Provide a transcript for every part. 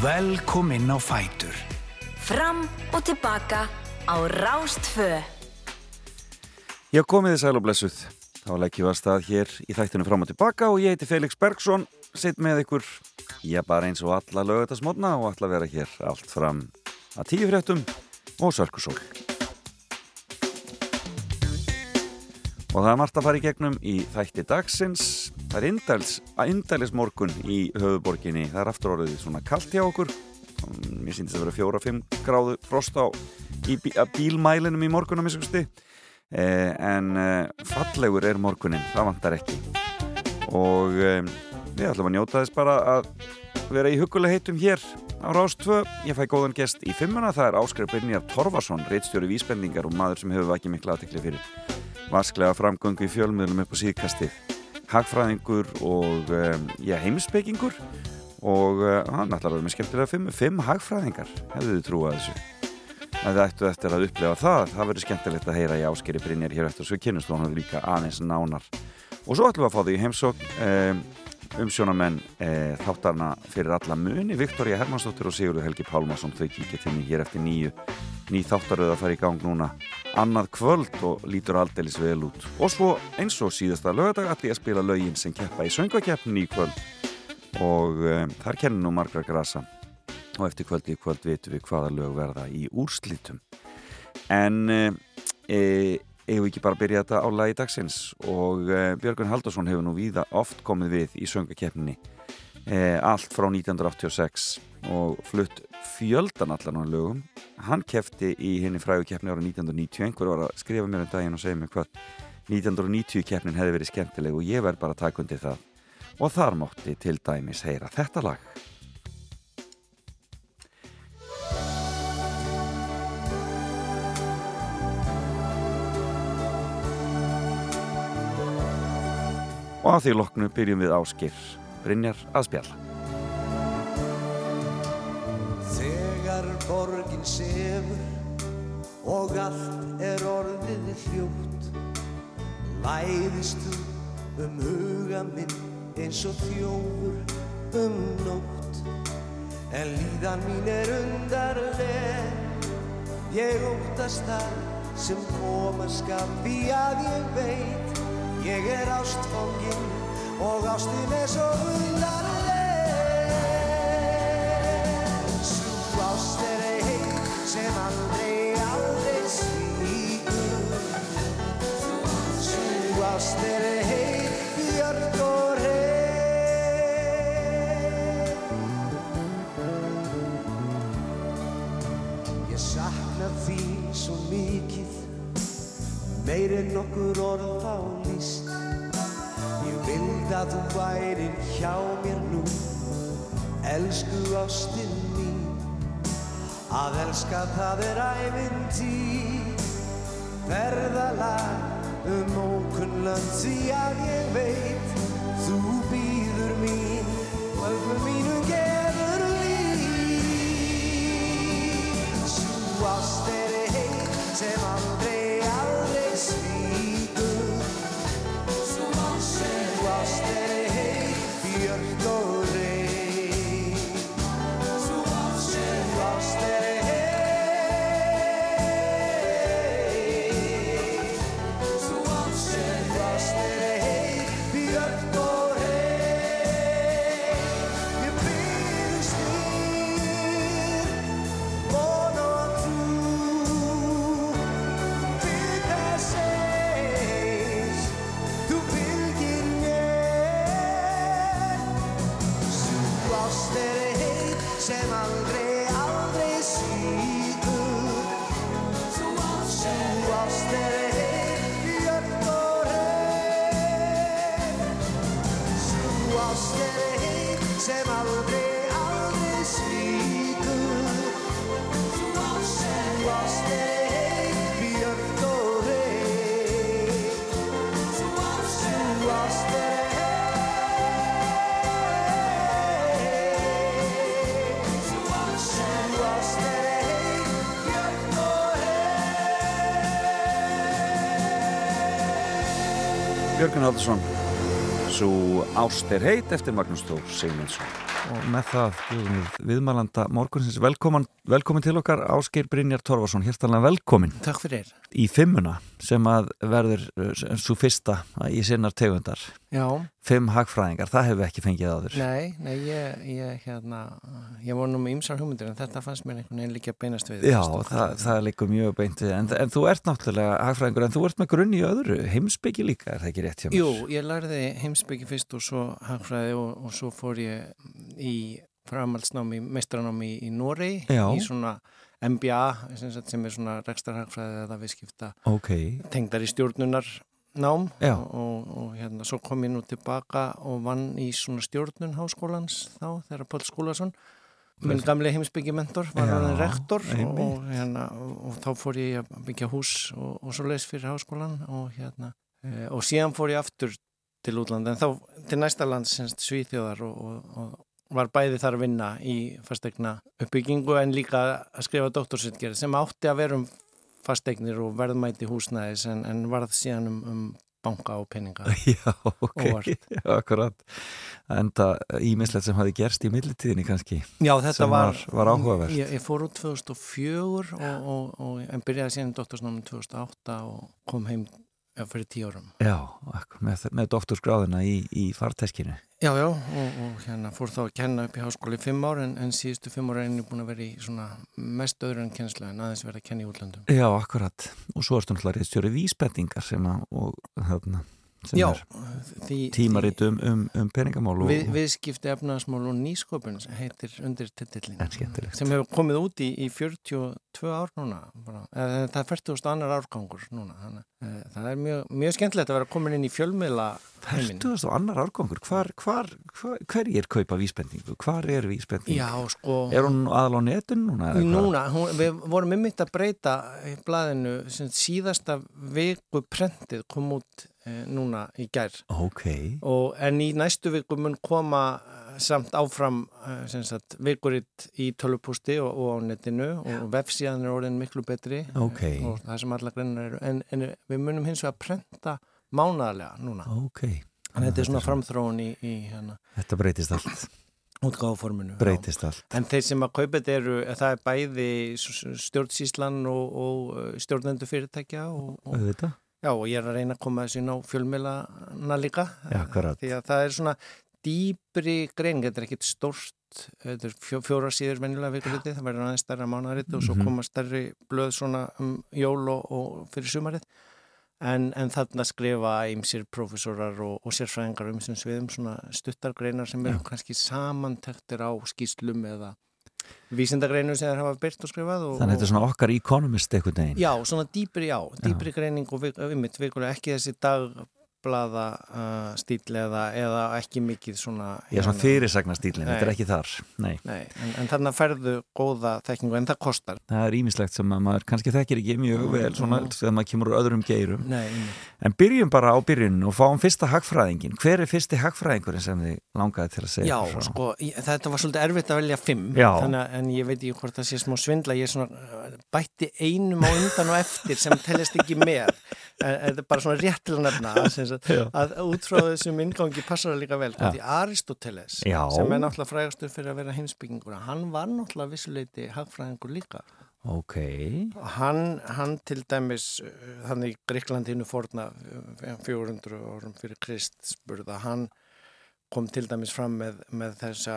Velkomin á Fætur. Fram og tilbaka á Rástfö. Já, komið þið sæl og blessuð. Þá leggjum við að stað hér í þættinu fram og tilbaka og ég heiti Felix Bergsson, sitt með ykkur, ég bara eins og alla lögatasmotna og ætla að vera hér allt fram að tíu fréttum og sörkusól. Og það er margt að fara í gegnum í þætti dagsins. Það er indæls, indælis morgun í höfuborginni. Það er aftur orðið svona kallt hjá okkur. Mér síndist að vera fjóra-fimm gráðu frost á í bí, bílmælinum í morgunum. Eh, en eh, fallegur er morgunin, það vantar ekki. Og eh, við ætlum að njóta þess bara að vera í huguleg heitum hér á Rástvö. Ég fæ góðan gest í fimmuna. Það er Áskar Brynjar Torfarsson, reittstjóri vísbendingar og maður sem hefur ekki miklu aðtekli fyrir vasklega framgöngu í fjölmiðlum upp á síðkastið. Hagfræðingur og já, heimsbyggingur og uh, hann ætlar að vera með skemmtilega fimm, fimm hagfræðingar, hefðu þið trúið að þessu. Að þið ættu eftir að upplefa það það verður skemmtilegt að heyra í áskeri Brynjar hér eftir og svo kynast hún líka aðeins nánar. Og svo ætlum við að fá því heimsók um, umsjónamenn e, þáttarna fyrir alla muni Viktoria Hermannsdóttir og Sigurður Helgi Pálmarsson þau kikið til mig hér eftir nýju. Ný þáttaröð að fara í gang núna annað kvöld og lítur aldeilis vel út. Og svo eins og síðasta lögadag ætli að spila lögin sem keppa í söngakeppni í kvöld. Og um, þar kennum nú margra grasa. Og eftir kvöldi í kvöld vitum við hvaða lög verða í úrslitum. En e, eigum við ekki bara að byrja þetta á lagi dagsins? Og uh, Björgun Haldursson hefur nú víða oft komið við í söngakeppninni. Uh, allt frá 1986 og flutt fjöldan allan á lögum. Hann kefti í henni frægu keppni ára 1990 einhver var að skrifa mér um daginn og segja mér hvað 1990 keppnin hefði verið skemmtileg og ég verð bara að taka undir það. Og þar mótti til dæmis heyra þetta lag og að því loknu byrjum við áskir Brynjar að spjalla. Þegar borgin sefur og allt er orðið hljótt læðist þú um huga minn eins og þjófur um nótt. En líðan mín er undarleg ég óttast það sem koma skap því að ég veit Ég er ástfóngin og ástin er svo undarleg. Svo ást er einn sem aldrei, aldrei svíkur Svo ást er einn björn og reyn Ég sakna þín svo mikið meir en nokkur orð á að þú værir hjá mér nú. Elsku ástinn mín Að elska það er ævintýr Verðalag um ókunnland því að ég veit Þú býður mín og öllum mínum gefur líf. Svo ást er einn sem aldrei Björgun Haldursson Svo ást er heit eftir Magnús Þór Sigmundsson. Og með það viðmælanda morgunsins. Velkomin, velkomin til okkar Ásker Brynjar Torfarsson, hérstanlega velkomin. Takk fyrir. Í fimmuna sem að verður uh, svo fyrsta í sinnar tegundar. Já Fimm hagfræðingar, það hefur ekki fengið áður Nei, nei, ég, ég hérna ég var nú með ymsar hugmyndir en þetta fannst mér einhvern veginn líka beinast við Já, það, það líka mjög beint við en, en þú ert náttúrulega hagfræðingur en þú ert með grunn í öðru, heimsbyggi líka er það ekki rétt hjá mér? Jú, ég lærði heimsbyggi fyrst og svo hagfræði og, og svo fór ég í framhaldsnámi, meistranámi í, í Norei í svona MBA sem er svona rekstarhagfræði eða viðskipta okay. tengdar í stjórnunar nám og, og hérna svo kom ég nú tilbaka og vann í svona stjórnun háskólans þá þegar Pál Skúlason minn gamlega heimsbyggjumentor var hann rektor og, hérna, og þá fór ég að byggja hús og, og svo les fyrir háskólan og hérna e, og síðan fór ég aftur til útlanda en þá til næsta land semst Svíþjóðar og var bæði þar að vinna í fastegna uppbyggingu en líka að skrifa doktorsutgerð sem átti að vera um fasteignir og verðmæti húsnæðis en, en varð síðan um, um banka og peninga. Já, ok, Já, akkurat. Enda ímislegt sem hafi gerst í millitíðinni kannski Já, þetta var, var, var áhugavert. Ég, ég fór út 2004 og, og, og en byrjaði síðan doktorsnáminn 2008 og kom heim fyrir tíu árum Já, með, með doktorsgráðina í, í farteskinu Já, já, og, og hérna fór þá að kenna upp í háskóli fimm ár en, en síðustu fimm ára er ég búin að vera í svona mest öðru en kennsla en aðeins verið að kenna í útlandum. Já, akkurat. Og svo erstu náttúrulega reyðstjóri vísbendingar sem að, og sem já, er tímarit um, um, peningamál. Við, viðskipti efnaðasmál og nýsköpun heitir undir skemmtilegt. Sem hefur komið út í, í 42 ár núna. Bara. Það er 40. annar árgangur núna. Það er mjög, mjög skemmtilegt að vera komin inn í fjölmiðla heimin. 40. annar árgangur? Hvar, hvar, hvar, hver er kaupa vísbendingu? Hvar er vísbendingu? Já, sko... Er hún aðal á netun núna? Núna, hún, við vorum ymmit að breyta í blæðinu síðasta viku prentið kom út núna í gær. Ok. Og, en í næstu viku mun koma samt áfram sagt, vikuritt í tölupústi og, og á netinu og vefsíðan er orðin miklu betri okay. og það sem alla greinar eru en, en við munum hins vegar að prenta mánaðarlega núna okay. en þetta er svona framþróun í, í hérna, Þetta breytist allt útgáðforminu breytist allt en þeir sem að kaupa þetta eru það er bæði stjórnsíslan og, og stjórnendu fyrirtækja og, og, já, og ég er að reyna að koma þessu inn á fjölmilana líka já, því að það er svona dýbri grein, þetta er ekkit stort þetta er fjó, fjóra síður venjulega vikuliti, það verður aðeins stærra mánarit og svo Mhm. koma stærri blöð svona um jól og, og fyrir sumarið. En, en þarna skrifa ímsir profesorar og, og sérfræðingar um sem sviðum svona stuttargreinar sem eru kannski samantektir á skýslum eða vísindagreinu sem þeir hafa byrt og skrifað og, Þannig að þetta er svona okkar economist eitthvað neginn Já, svona dýpri, já, dýpri greining og vik, um, vikulega ekki þessi dagblaða uh, stíl eða, eða ekki mikið svona Já, svona fyrirsagnastýlin, þetta er ekki þar Nei, Nei en, en þarna ferðu góða þekkingu en það kostar. Það er ímislegt sem að maður kannski þekkir ekki mjög vel svona þegar maður kemur úr öðrum geirum. Nei, En byrjum bara á byrjun og fáum fyrsta hagfræðingin Hver er fyrsti hagfræðingurinn sem þið langaði til að segja? Já, frá? sko, ég, þetta var svolítið erfitt að velja fimm þannig, en ég veit ekki hvort það sé smá svindla ég er svona bætti einum á undan og eftir sem telist ekki með þetta er bara svona rétt til að nefna að, að út frá þessum ingangi passar það líka vel ja. því Aristoteles Já. sem er náttúrulega frægastur fyrir að vera heimsbyggingur hann var náttúrulega vissuleiti hagfræðingur líka Ok. Hann, hann til dæmis, þannig Gríklandinu forna 400 árum fyrir Krist spurða, hann kom til dæmis fram með, með þessa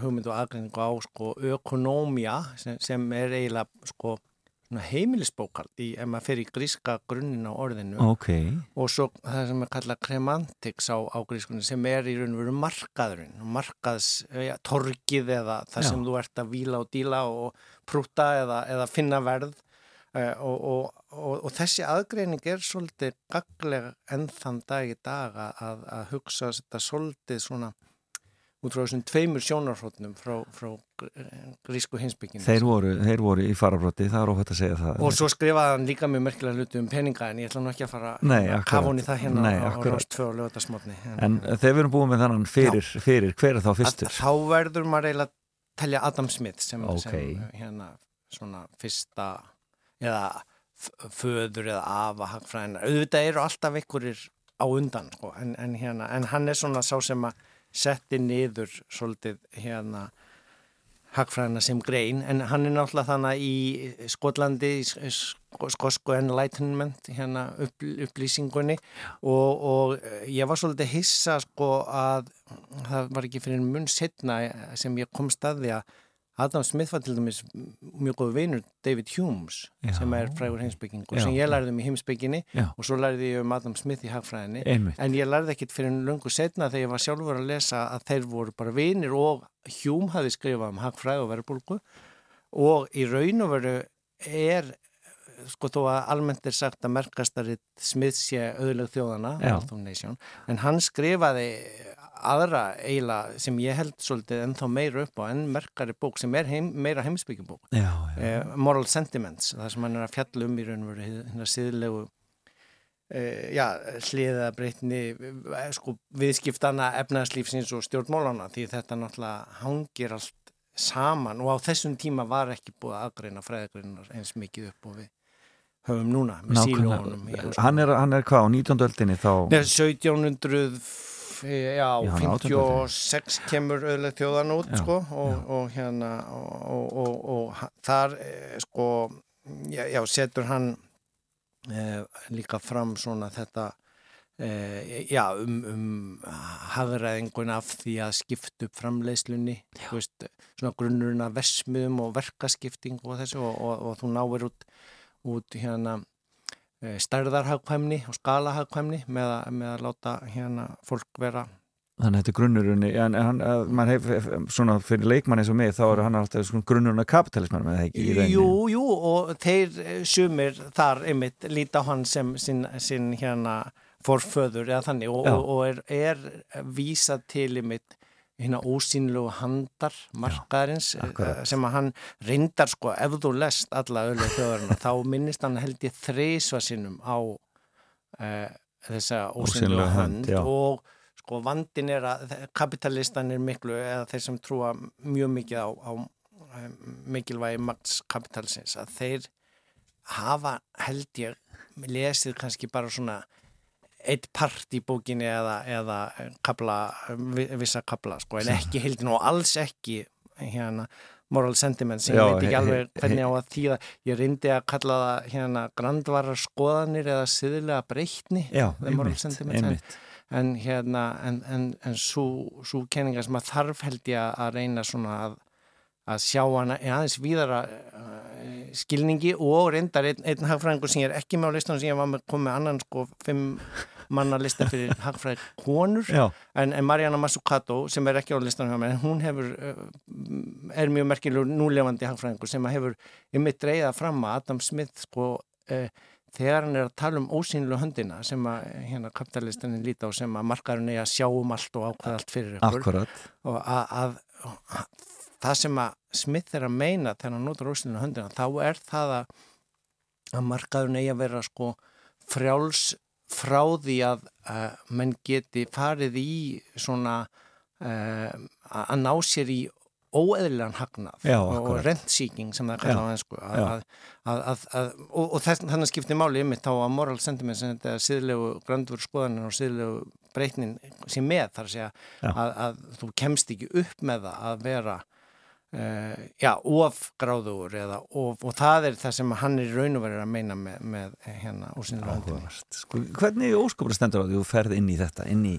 hugmyndu aðgreiningu á sko ökonómia sem, sem er eiginlega sko heimilisbókald í, ef maður fer í gríska grunninn á orðinu okay. og svo það sem er kallað kremantiks á, á grískunni sem er í raun og veru markaðurinn markaðs, ja, torgið eða það Já. sem þú ert að víla og díla og prúta eða, eða finna verð uh, og, og, og, og þessi aðgreining er svolítið gaglega enn þann dag í dag að, að hugsa þetta svolítið svona út frá þessum tveimur sjónarhóttnum frá, frá grísku hinsbygginu. Þeir voru, þeir voru í farabróti, það er óhætt að segja það. Og svo skrifaði hann líka mjög merkilega hluti um peninga en ég ætla nú ekki að fara Nei, að kafa hún í það hérna Nei, á, á Rástfjö og lögatarsmotni. En, en þegar við erum búin með þannan fyrir, fyrir hver er þá fyrstur? Þá verður maður eiginlega að telja Adam Smith sem, okay. sem hérna svona fyrsta eða föður eða afa hagfræðina. Auðvitað eru alltaf einhverjir á undan sko, en, en, hérna, en hann er svona sá sem að setti niður svolítið hérna hagfræðina sem grein en hann er náttúrulega þannig í Skotlandi skosku enlightenment hérna upp, upplýsingunni. Og, og ég var svolítið hissa sko að það var ekki fyrir mun setna sem ég kom staði að Adam Smith var til dæmis mjög góð vinur David Humes Já. sem er frægur heimsbyggingur sem ég lærði um í heimsbygginni Já. og svo lærði ég um Adam Smith í hagfræðinni Einmitt. en ég lærði ekkit fyrir lungu setna þegar ég var sjálfur að lesa að þeir voru bara vinir og Hume hafi skrifað um hagfræð og verðbólku og í raun og veru er sko þó að almennt er sagt að merkastaritt Smith sé auðleg þjóðana en hann skrifaði aðra eiginlega sem ég held svolítið ennþá meira upp á enn merkari bók sem er heim, meira heimsbyggjubók eh, Moral Sentiments það sem hann er að fjalla um í raun og veru hérna síðlegu eh, já, hliða breytni eh, sko viðskiptana efnaðslífsins og stjórnmólana því þetta náttúrulega hangir allt saman og á þessum tíma var ekki búið að aðgreina fræðagreinar eins mikið upp og við höfum núna með sílónum Hann hann er hvað á 19. öldinni þá? Nei, 1700 já, 56 kemur auðvitað þjóðan út já, sko, og, og hérna og, og, og þar eh, sko já, já setur hann eh, líka fram svona þetta eh, já um, um hafðræðinguna af því að skipta upp framleiðslunni veist, svona grunnurinn af versmiðum og verkaskipting og þessu og þú náir út, út hérna stærðarhagkvæmni og skalahagkvæmni með, með að láta hérna fólk vera. Þannig að þetta er grunnurunni en hann, mann hef, svona fyrir leikmann eins og mig þá er hann alltaf svona grunnurunna kapitalisman með það ekki í reyni Jú, jú og þeir eh, sumir þar einmitt líta hann sem sin, sin hérna forföður eða þannig og, og, og er, er vísað til einmitt hérna ósýnlegu handar markaðarins Já, eh, sem að hann reyndar sko ef þú lest alla öll þjóðarinn þá minnist hann held ég þreysva sinnum á uh, þessa ósýnlegu hand já. og sko vandin er að kapitalistan er miklu eða þeir sem trúa mjög mikið á, á eh, mikilvægi maktskapitalsins að þeir hafa held ég lesið kannski bara svona eitt part í bókinni eða, eða kabla, vissa kabla sko, en ekki heildin og alls ekki hérna moral sentiment sem Já, ég veit ekki alveg hvernig á að þýða. Ég reyndi að kalla það hérna grandvarar skoðanir eða siðilega breytni Já, einmitt, einmitt. En, hérna en, en, en svo kenninga sem að þarf held ég að reyna svona að, að sjá hana aðeins víðara skilningi og reyndar einn, einn hagfræðingur sem ég er ekki með á listan sem ég var með komið annan sko fimm manna lista fyrir hagfræðir konur en, en Mariana Mazzucato sem er ekki á listan hjá mig, hún hefur eh, er mjög merkilur núlefandi hagfræðingur sem hefur ymmið dreyða fram að Adam Smith sko eh, þegar hann er að tala um ósýnilu höndina sem að hérna kapitalistanin líti á sem að markarinn er að sjá um allt og ákveða allt fyrir ykkur Akkurat. og að, að, að það sem að Smith er að meina þegar hann notur ósyninu höndina þá er það að, að markaðurinn eigi að vera sko frjáls frá því að uh, menn geti farið í svona uh, að ná sér í óeðlilegan hagnað Já, og rentsíking sem það kallar á ennsku og, og þannig skiptir máli yfir þá að moral sentiment sem þetta er síðlegu gröndvur skoðanir og síðlegu breytnin sem með þar að segja að, að þú kemst ekki upp með það að vera Uh, já, ofgráður eða of, og það er það sem hann er raun og verið að meina með, með hérna úrsynlega sko, Hvernig óskapur stendur á því þú ferð inn í þetta, inn í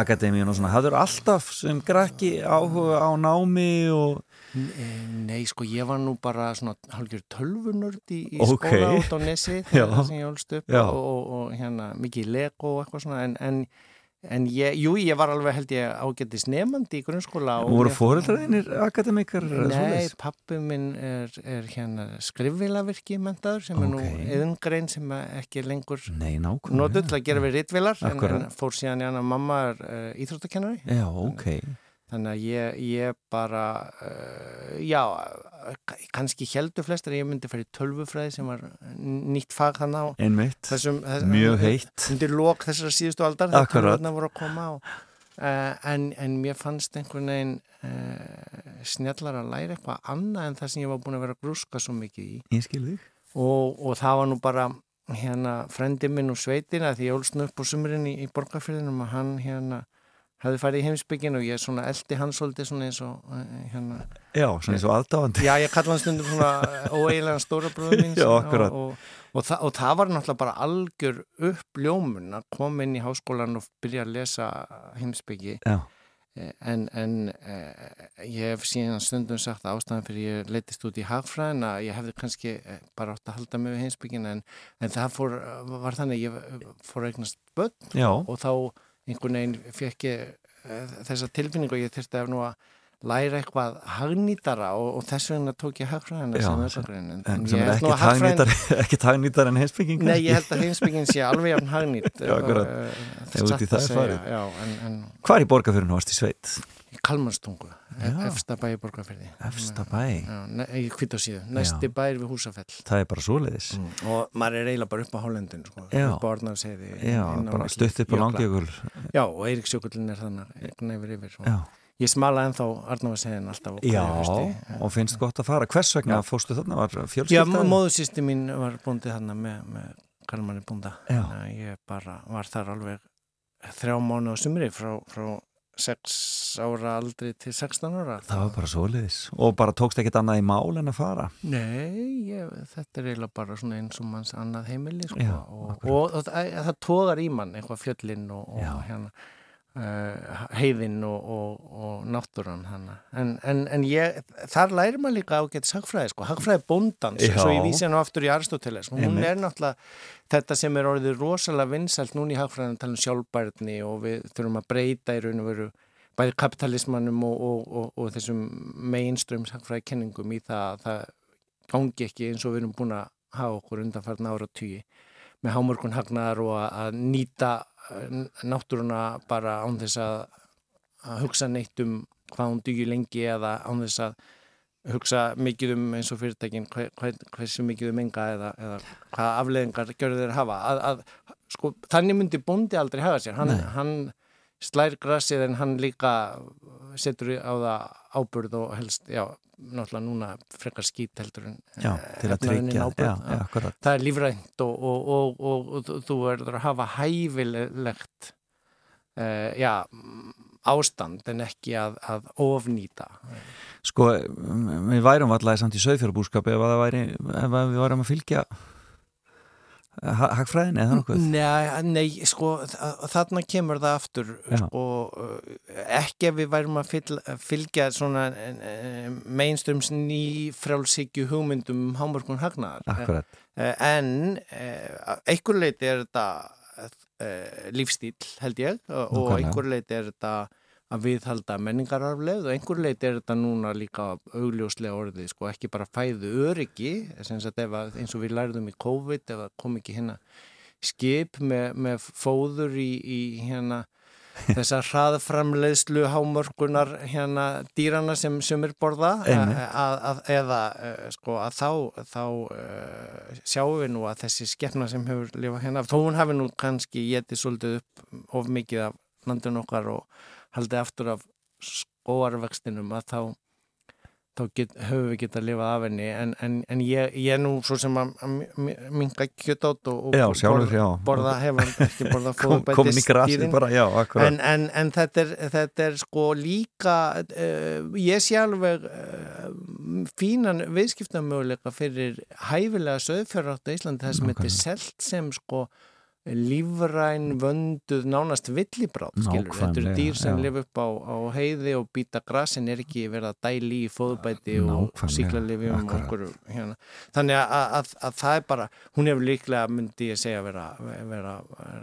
akademíun og svona, hafður alltaf sem græki áhuga á námi og Nei, sko, ég var nú bara svona halgjör tölvunörd í, í okay. skóla át á Nesi þegar sem ég holst upp og, og, og hérna mikið lego og eitthvað svona en, en En ég, jú, ég var alveg held ég ágættist nefandi í grunnskóla. Og voru fóröldraðinir akademikar? Nei, pappi minn er, er hérna skrifvilavirki mentaður sem okay. er nú eðungrein sem ekki lengur notuð til að gera við rittvilar en, en fór síðan að mamma er uh, íþróttakennari. Já, ok. Þannig að ég, ég bara, uh, já, kannski heldur flestar að ég myndi fyrir tölvufræði sem var nýtt fag þannig á. Einmitt, þessum, þessum, mjög heitt. Undir lók þessara síðustu aldar þegar tölvurna voru að koma á. Uh, en, en mér fannst einhvern veginn uh, snjallar að læra eitthvað annað en það sem ég var búin að vera að grúska svo mikið í. Ég skilði þig. Og, og það var nú bara hérna frendi minn úr sveitina því ég ólst nú upp á sumurinn í, í borgarfyrðinum og hann hérna hafði farið í heimsbyggin og ég svona eldi hans svolítið svona eins og hérna. Já, svona eins og aðdáðandi Já, ég kalla hann stundum svona óeiginlega stóra bröðum mín Já, akkurat. og, og, og, þa og það var náttúrulega bara algjör uppljómun að koma inn í háskólan og byrja að lesa heimsbyggi Já. En, en eh, ég hef síðan stundum sagt ástæðan fyrir ég leytist út í hagfræðin að ég hefði kannski bara átt að halda mig við heimsbyggin en, en það fór, var þannig ég fór eignast börn Já. og þá einhvern veginn fekk ég uh, þessa tilfinningu og ég þurfti að nú að læra eitthvað hagnýtara og, og þess vegna tók ég hagfræðina sem öllagrein en, sem er ekkit hagnýtar ekkit hagnýtar en heimsbygging Nei, ég held að heimsbygging sé alveg jafn hagnýtt Já, akkurat, þegar út í það er farið. Hvar í borgarfjörðinu varst í sveit? Í Kalmarstungu, efsta bæ í borgarfjörði Efsta bæ? Já, í kvitt á síðu, næsti bæir við húsafell. Það er bara svoleiðis. Mm. Og maður er eiginlega bara upp á Hálendin sko, upp á bara stutt upp á langjökul. Já, og Eiríksjökullin er þannig Já. Ég smala ennþá Arnáfarsegin alltaf Já, og finnst gott að fara. Hvers vegna Já. fóstu þarna? Var fjölskyldaði? Já, móðursýsti mín var búndið þarna með, með Karlmanni búnda Ég bara var þar alveg þrjá mánu á sumri frá, frá 6 ára aldri til 16 ára. Það var bara soliðis Og bara tókst ekkit annað í mál en að fara? Nei, ég, þetta er eiginlega bara eins og manns annað heimili sko. Já, og, og, og, og það, það tógar í mann eitthvað fjöllinn og hérna. Uh, heiðinn og, og, og náttúran en, en, en ég, þar lærir maður líka ágætt sagfræði, sko, hagfræði bóndans svo ég vísi hann aftur í Aristoteles hún Emme. er náttúrulega þetta sem er orðið rosalega vinsalt núna í hagfræðin tala um sjálfbærni og við þurfum að breyta í raun og veru bæði kapitalismannum og, og þessum mainströms hagfræði kenningum í það að það gangi ekki eins og við erum búin að hafa okkur undanfarn ára tíu með hámörkun hagnar og að nýta náttúruna bara án þess að, að hugsa neitt um hvað hún dugir lengi eða án þess að hugsa mikið um eins og fyrirtækin hver, hver, hversu mikið um enga eða, eða hvað afleðingar gjörður þeir hafa. Að, að, sko, þannig myndi bondi aldrei hafa sér. Hann, hann slær grassið en hann líka setur á það ábyrð og helst, já, náttúrulega núna frekar skýt heldur en já, til að tryggja. það er lífrænt og, og, og, og þú verður að hafa hæfilegt uh, já, ástand en ekki að, að ofnýta. Sko, við værum alltaf samt í sögfjörðbúskap ef, ef við værum að fylgja hagfræðin eða nokkuð? Nei, nei, sko þarna kemur það aftur sko, ekki ef við værum að fylgja svona mainströms ný frálsíkju hugmyndum um hámörkun hagnaðar Akkurat. en einhver leiti er þetta lífstíl held ég og einhver leiti er þetta að viðhalda menningararfleð og einhver leiti er þetta núna líka augljóslega orðið, sko, ekki bara fæðu öryggi, eins og við lærðum í COVID, ef það kom ekki hérna skip með, með fóður í, í hérna þessar hraðframleiðslu hámörkunar hérna dýrana sem sumir borða að, að, eða sko að þá, þá uh, sjáum við nú að þessi skeppna sem hefur lifað hérna, þó hún hafi nú kannski getið svolítið upp of mikið af landin okkar og haldið aftur af skóarvextinum að þá, þá get, höfum við getað að lifa af henni. En, en, en ég, ég er nú svo sem að minga kjöt átt og, og já, sjálfur, borða, borða hefur ekki borða fóðbæti stýrin en, en þetta, er, þetta er sko líka uh, ég sé alveg uh, fínan viðskiptamöguleika fyrir hæfilega söðfjörðátt á Íslandi þess að þetta er selt sem sko lífræn, vönduð, nánast villibráð, skilur, þetta eru dýr sem lifa upp á, á heiði og býta grasin er ekki verið að dæli í fóðbæti og síklarlifi um okkur hérna. þannig að, að, að það er bara hún hefur líklega, myndi ég segja vera, vera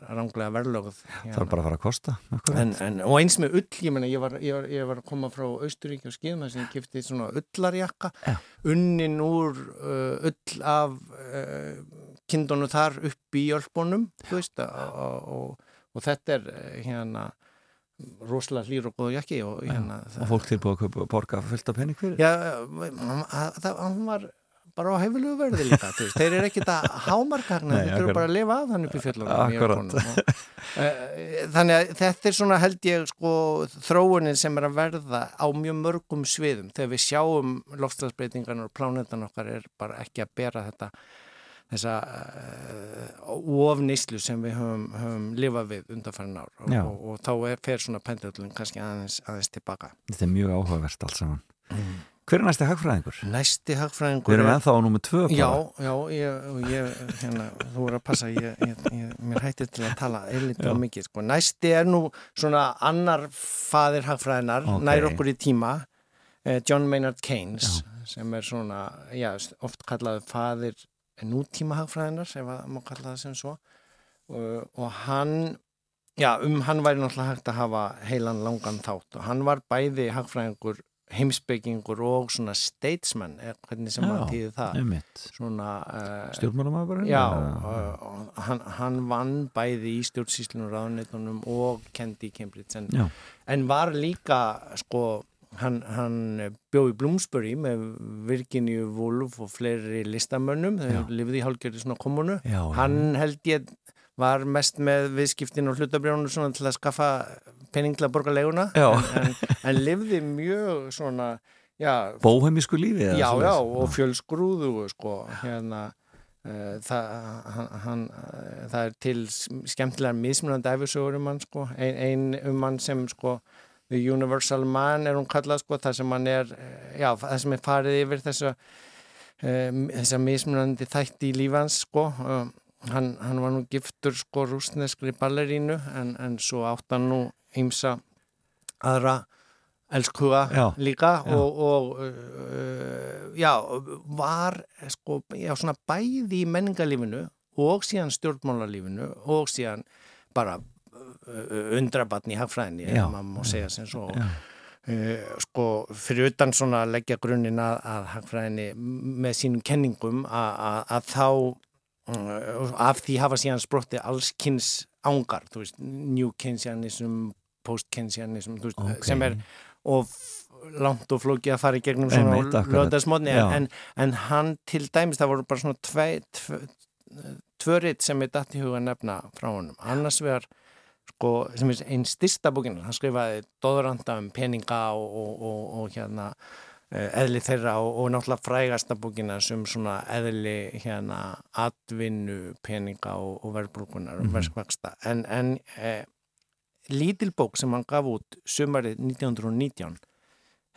ranglega verðlögð hérna. Það er bara að fara að kosta en, en, og eins með ull, ég menna, ég, ég, ég var að koma frá Austuríki og skifna sem ég kipti svona ullarjakka ja. unnin úr uh, ull af uh, kindunum þar upp í hjálpunum veist, og, og, og þetta er eh, hérna rosalega hlýr og góð jakki og, hérna, og fólk tilbúið að borga fullt af penning fyrir. Já, það var bara á hefilegu verði líka veist, þeir eru ekkit að hámarkarna þeir eru bara að lifa að þannig upp í fjöllunum eh, þannig að þetta er svona held ég sko þróunin sem er að verða á mjög mörgum sviðum. Þegar við sjáum lofstafsbreytingarnar og plánetan okkar er bara ekki að bera þetta þessa uh, ofnislu sem við höfum, höfum lifað við undanfærin ár og, og, og þá er, fer svona pendullun kannski aðeins, aðeins tilbaka Þetta er mjög áhugavert allt saman mm. Hver er næsti hagfræðingur? Næsti hagfræðingur Við erum ennþá á nummið tvö Já, já, ég, ég hérna, þú voru að passa ég, ég, mér hættir til að tala eilítið og mikið, sko. Næsti er nú svona annar fadir hagfræðinar okay. nær okkur í tíma eh, John Maynard Keynes já. sem er svona, já, oft kallaði fadir nútíma hagfræðinar ef að maður kalla það sem svo. Og, og hann já, um hann væri náttúrulega hægt að hafa heilan langan þátt. Og hann var bæði hagfræðingur heimsbyggingur og svona statesman hvernig sem maður týði það. svona uh, stjórnmálumæður já, uh, hann, hann vann bæði í stjórnsýslunum ráðunitunum og kendi í Cambridge en, en var líka sko hann, hann bjóð í Bloomsbury með Virginia Woolf og fleiri listamönnum, þau lifði í hálfgerði svona komunu, já, hann held ég var mest með viðskiptin og hlutabrjónu svona til að skaffa penning til að borga leguna en, en, en livði mjög svona bóheimísku lífi já, já, og fjölsgrúðu sko, hérna uh, það, hann, hann, uh, það er til skemmtilega mismunandi æfisögur um hann sko, ein, ein um hann sem sko The Universal Man er hún kallað sko, það sem hann er eh, já, það sem er farið yfir þessa um, þessa mismunandi þætti í lífans sko um, hann, hann var nú giftur sko rúsneskri ballerínu en, en svo átt hann nú heimsa aðra elskuga já, líka já. og, og uh, já, var sko, já, svona bæði í menningarlífinu og síðan stjórnmálarlífinu og síðan bara undrabatn í hagfræðinni, ef maður má segja sem svo. Uh, sko, fyrir utan svona að leggja grunninn að, að hagfræðinni með sínum kenningum að, að þá uh, af því hafa síðan sprotti allskynns ángar, þú veist, New Keynesianism post-Keynesianism okay. sem er of langt og flókið að fara í gegnum svona löðasmotni en, en hann til dæmis, það voru bara svona tvei, tvö, tvörit sem er dætt í huga nefna frá honum. Annars vegar sko, sem er einn styrsta búkinn hann skrifaði doðranda um peninga og, og, og, og hérna eh, eðli þeirra og náttúrulega frægasta búkina sem svona eðli hérna atvinnu peninga og verðbrúkunar og mm -hmm. verðskvæksta en, en eh, lítil bók sem hann gaf út sumarið 1919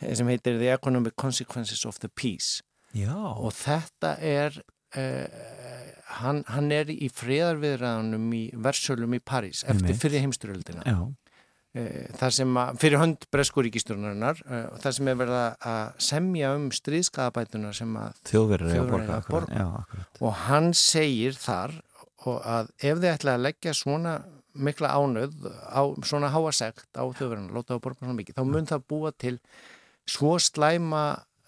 eh, sem heitir The Economic Consequences of the Peace Já. og þetta er uh, hann, hann er í friðarviðræðanum í versölum í París eftir fyrir heimsturöldina uh, þar sem að, fyrir hönd Breskuríkisturnarinnar uh, þar sem er verið að semja um stríðskapætuna sem að þjóðverið er að borga, borga. Já, og hann segir þar að ef þið ætla að leggja svona mikla ánöð á svona háasegt á þjóðverðinu, láta það borga svona mikið, þá mun það búa til svo slæma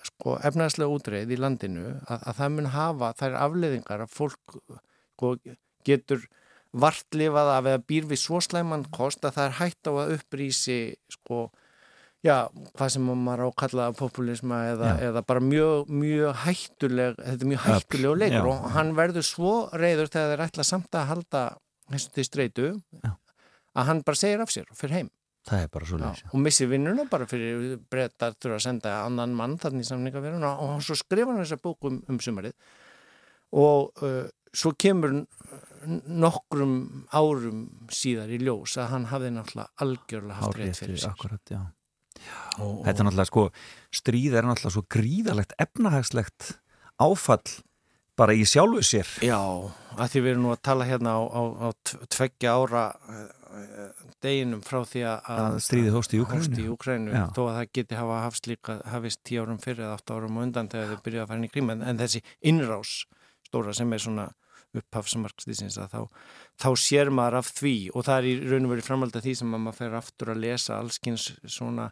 sko, efnaðslega útreið í landinu að, að það mun hafa þær afleðingar að fólk sko, getur vartlifað af eða býr við svo slæman kost að það er hægt á að upprýsi sko, já, hvað sem maður ákallaða populisma eða, eða bara mjög, mjög hættuleg, þetta er mjög hættuleg leikur og hann verður svo reyður þegar þeir ætla samt að halda þessu til streitu Já. að hann bara segir af sér og fyrir heim það er bara svo leiðis og missi vinnuna bara fyrir brettar þurfa að senda annan mann þannig samningaverðuna og svo skrifa hann þessa bóku um, um sumarið. Og uh, svo kemur nokkrum árum síðar í ljós að hann hafði náttúrulega algjörlega haft reynd fyrir sig akkurat, já. Já, og, Þetta er náttúrulega sko stríð er náttúrulega svo gríðalegt efnahagslegt áfall bara í sjálfu sér. Já, að því við erum nú að tala hérna á, á, á tveggja ára deginum frá því að stríði hóst í Úkrænu þó að það geti hafa hafst líka hafist tíu árum fyrir eða átt árum og undan þegar þau byrjaði að fara inn í krím en, en þessi innrás stóra sem er svona upphafsmarkstýsins að þá, þá sér maður af því. Og það er í raun og verið framhald að því sem maður fer aftur að lesa allskins svona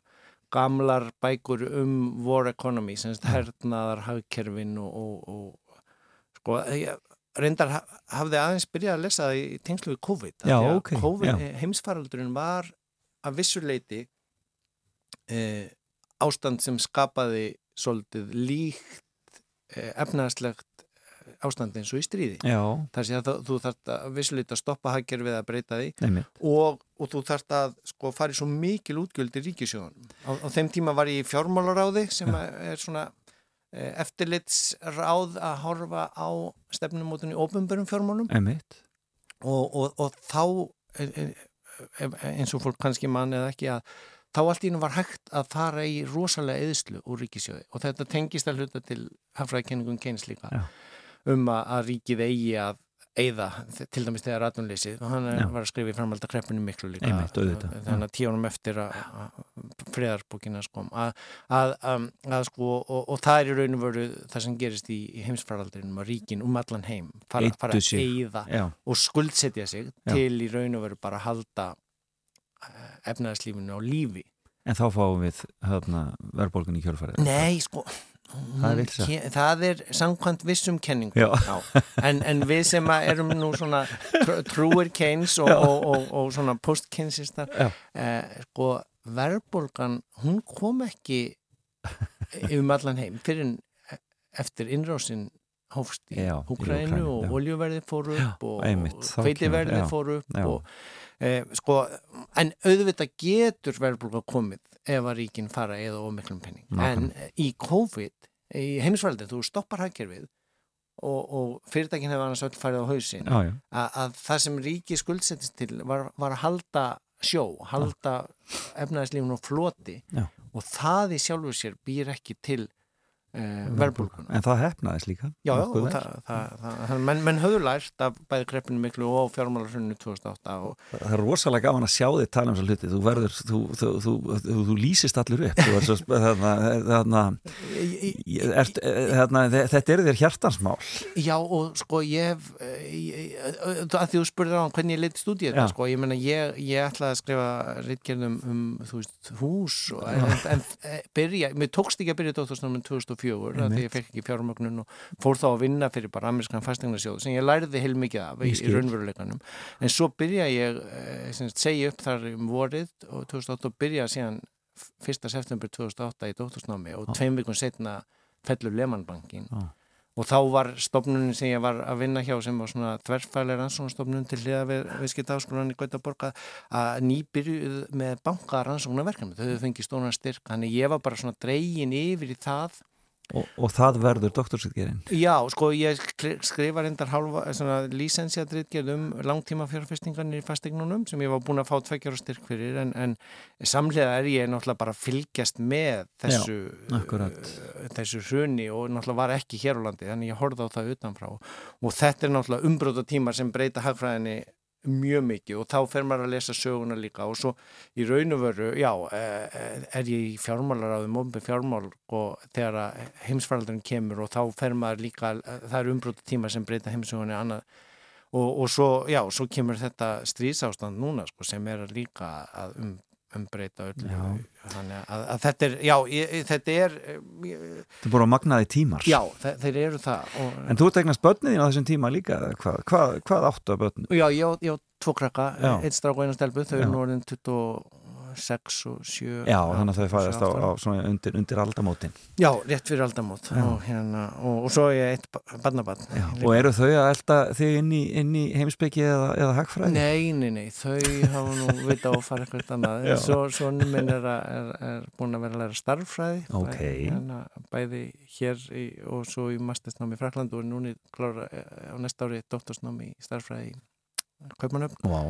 gamlar bækur um war economy, semst hernaðar hagkerfin og, og, og sko, reyndar hafði aðeins byrjað að lesa það í tengslu við COVID já, okay, COVID, heimsfaraldurinn var að vissuleiti eh, ástand sem skapaði svolítið líkt eh, efnarslegt ástand eins og í stríði. Þar sé að þú þarf að vissuleita stoppa hagger við að breyta því og, og þú þarf að sko fara í svo mikil útgjöld í ríkisjóðan á, á þeim tíma var ég í fjármálaráði sem er svona eftirlitsráð að horfa á stefnumótunni ofinbörum fjármálum. Og, og, og þá eins og fólk kannski mann eða ekki að þá allt í hennum var hægt að fara í rosalega eðslu úr ríkisjóði og þetta tengist að hluta til hafraðkenningum kynns líka. Já. um að, að ríkið eigi að eigða, til dæmis þegar ratunleysið og hann Já. var að skrifa í framhalda kreppinu miklu líka Einmitt, þannig að tíunum eftir að að friðarbókina sko að, að, að, að sko og, og það er í raun og veru það sem gerist í, í heimsfaraldrinum að ríkin um allan heim fara, fara að eigða Já, og skuldsetja sig Já. til í raun og veru bara að halda efnaðarslífinu á lífi en þá fáum við hérna, verðbólgun í kjölfarið. Nei, sko Það er það er samkvæmt vissum kenningu Já. En, en við sem erum nú svona tr- trúir Keynes og, og, og, og svona post-Keynesistar Já. eh, sko verðbólgan hún kom ekki um allan heim fyrir en eftir innrásin hófst í Úkraínu, og oljuverði fór upp og já, fór upp og e, sko, en auðvitað getur verðbólga komið ef að ríkin fara eða ómiklum penning en Nákvæmlega. í COVID í heimsvældin, þú stoppar hagkerfið og, og fyrirtækin hefur annars öll farið á hausin Já, já. að, að það sem ríki skuldsettist til var, var að halda sjó, halda efnaðislífun og floti Já. og það í sjálfu sér býr ekki til uh, verðbólguna. En það hefnaðist líka. Já, já, menn, menn höfðu lært af bæði kreppinu miklu og fjármálarsunni 2008 og Það er rosalega gaman að sjá þig tala um þessar hluti. Þú verður, þú, þú, þú, þú, lýsist allir upp. Þetta er þér hjartansmál. Já og sko ég hef eh, eh, að því þú spurðir á hann hvernig ég leitist út í þetta sko, ég meina ég, ég ætlaði að skrifa reitgerðum um þú veist hús og, en, eh, byrja, mér tókst ekki að byrja dóttursnáminn 2004 af því ég fekk ekki fjármögnun og fór þá að vinna fyrir bara amerískan fastegnarsjóð sem ég læriði heilmikið af í, í raunveruleikanum. En svo byrja ég eh, sagt, segja upp þar um vorið og 2008 og byrja síðan 1. september 2008 í dóttursnámi og tveim vikun setna fellur Lehmannbankin Já. og þá var stofnunin sem ég var að vinna hjá sem var svona þverfælega rannsóknarstofnun til hliða við viðskipta áskolan í Gautaborga að nýbyrjuð með banka rannsóknarverkefni, þau hefur fengið stónan styrk þannig ég var bara svona dregin yfir í það Og, og það verður doktorsritgerinn. Já, sko ég skri- skrifa reyndar lísensiadritgerð um langtíma fjárfestingarnir í fastegnunum sem ég var búin að fá tveggjára styrk fyrir en, en samlega er ég náttúrulega bara fylgjast með þessu, akkurat. uh, þessu hruni og náttúrulega var ekki hér á landi þannig ég horfði á það utanfrá og þetta er náttúrulega umbróta tímar sem breyta hagfræðinni mjög mikið og þá fer maður að lesa söguna líka. Og svo í raun og veru, já, eh, er ég í fjármálaráðum, ofnbjörn fjármál og þegar að heimsfaraldurinn kemur og þá fer maður líka, það eru umbróta tíma sem breyta heimsögunni annað. Og, og svo, já, svo kemur þetta stríðsástand núna, sko, sem er að líka að um, umbreyta þannig að, að þetta er, já, ég, þetta er ég, Þetta er bara magnaði tímar. já, þe þeir eru það og, En þú tegnast börnin á þessum tíma líka, hvað, hvað, hvað áttu að börnum? Já, ég á, tvo krakka, eitt strák og eina stelpu, þau eru nú orðin 26 og 7 Já, þannig að þau fæðast á, 7, á svona undir, undir aldamótin. Já, rétt fyrir aldamót og, hérna, og, og svo er ég eitt barnabarn. Og eru þau að elda þig inn í, inn í heimsbyggi eða, eða hagfræði? Nei, nei, nei, þau hafa nú vita á að fara eitthvað annað Já. Svo, Svonni minn er, er, er búin að vera að læra starffræði Ok. bæ- hérna, Bæði hér í, og svo í mastersnámi Frakland og núni klára eh, á næsta ári doktorsnámi í starffræði í Kaupmannöfn Vá.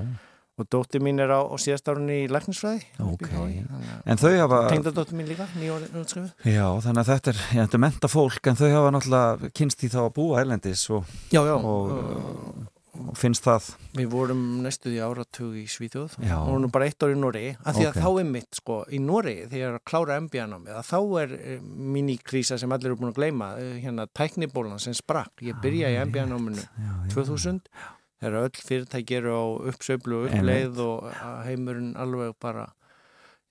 Og dóttir mín er á, á síðast árunni í læknisfræði Ok. okay. En þau hafa... Tengdadóttir mín líka, nýjórið útskrifu Já, þannig að þetta er, þetta er menta fólk en þau hafa náttúrulega kynst í þá að búa erlendis og, Já, já, og, og, finnst það við vorum næstuði áratug í Svíþjóð Já. og vorum bara eitt ár í Noregi af því að Ok. þá er mitt, sko, í Noregi þegar ég er að klára að þá er eh, minikrísa sem allir eru búin að gleyma eh, hérna tæknibólan sem sprakk ég byrja í MBA-náminu já, já. 2000 þegar öll fyrirtæki eru á uppsöflu og uppleið og heimurinn alveg bara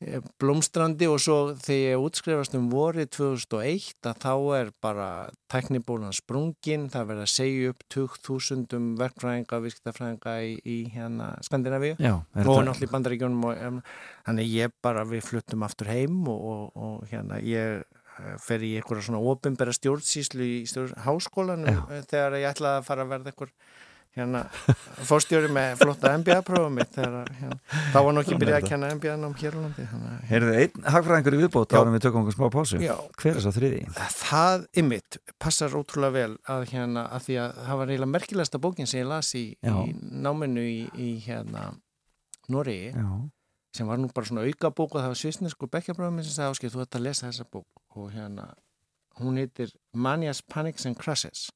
eh, blómstrandi og svo þegar ég útskrifast um vorið 2001 að þá er bara teknibólan sprungin, það verður að segja upp 20.000 verkfræðinga og virkstafræðinga í, í hérna Skandinavíu Já, og náttúrulega í bandaríkjónum og þannig ég bara, við fluttum aftur heim og, og, og hérna ég eh, fer í einhverja svona ofinbæra stjórnsýslu í stjórn, háskólanum Já. eh, þegar ég ætlaði að fara að verða einhver hérna fórstjóri með flotta MBA-prófum mitt þegar hérna, þá var nú ekki byrjað að kenna MBA-nám hér á landi Heyrðu, einn hagfræðingur í viðbót árum við tökum okkur smá pásu. Já. Hver er svo þriði? Það ymmit passar ótrúlega vel að hérna að því að það var eiginlega merkilegsta bókin sem ég las í, í náminu í, í hérna Nóri sem var nú bara svona auka bók og það var svisnesku bekkjabráðum sem sagði áskil þú ætti að lesa þessa bók. Og hérna hún heitir Manias Panics and Crashes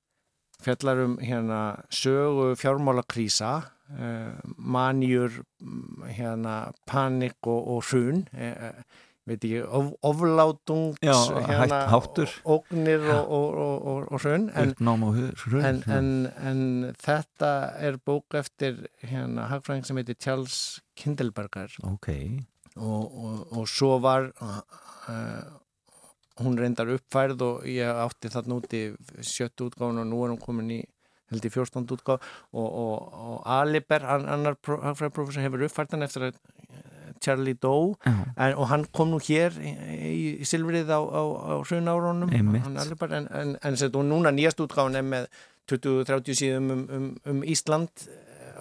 fjallar um hérna sögu fjármálakrísa uh, manjur hérna panik og, og hrun uh, veit ekki, of, oflátungs Já, hérna, háttur. ógnir og, og, og hrun en, hrun en, en, en þetta er bók eftir hérna hagfræðing sem heitir Charles Kindleberger okay. og svo var uh, hún reyndar uppfærð og ég átti þarna úti sjöttu útgáðun og nú er hún komin í held í fjórstund útgáð og, og, og Aliber, annar hagfræðprofessor hefur uppfærtan eftir að Charlie Doe. En, og hann kom nú hér í, í, Silvrið á, á, á hrun árunum en, en, en núna nýjast útgáðun er með 20-30 síðum um, um, um Ísland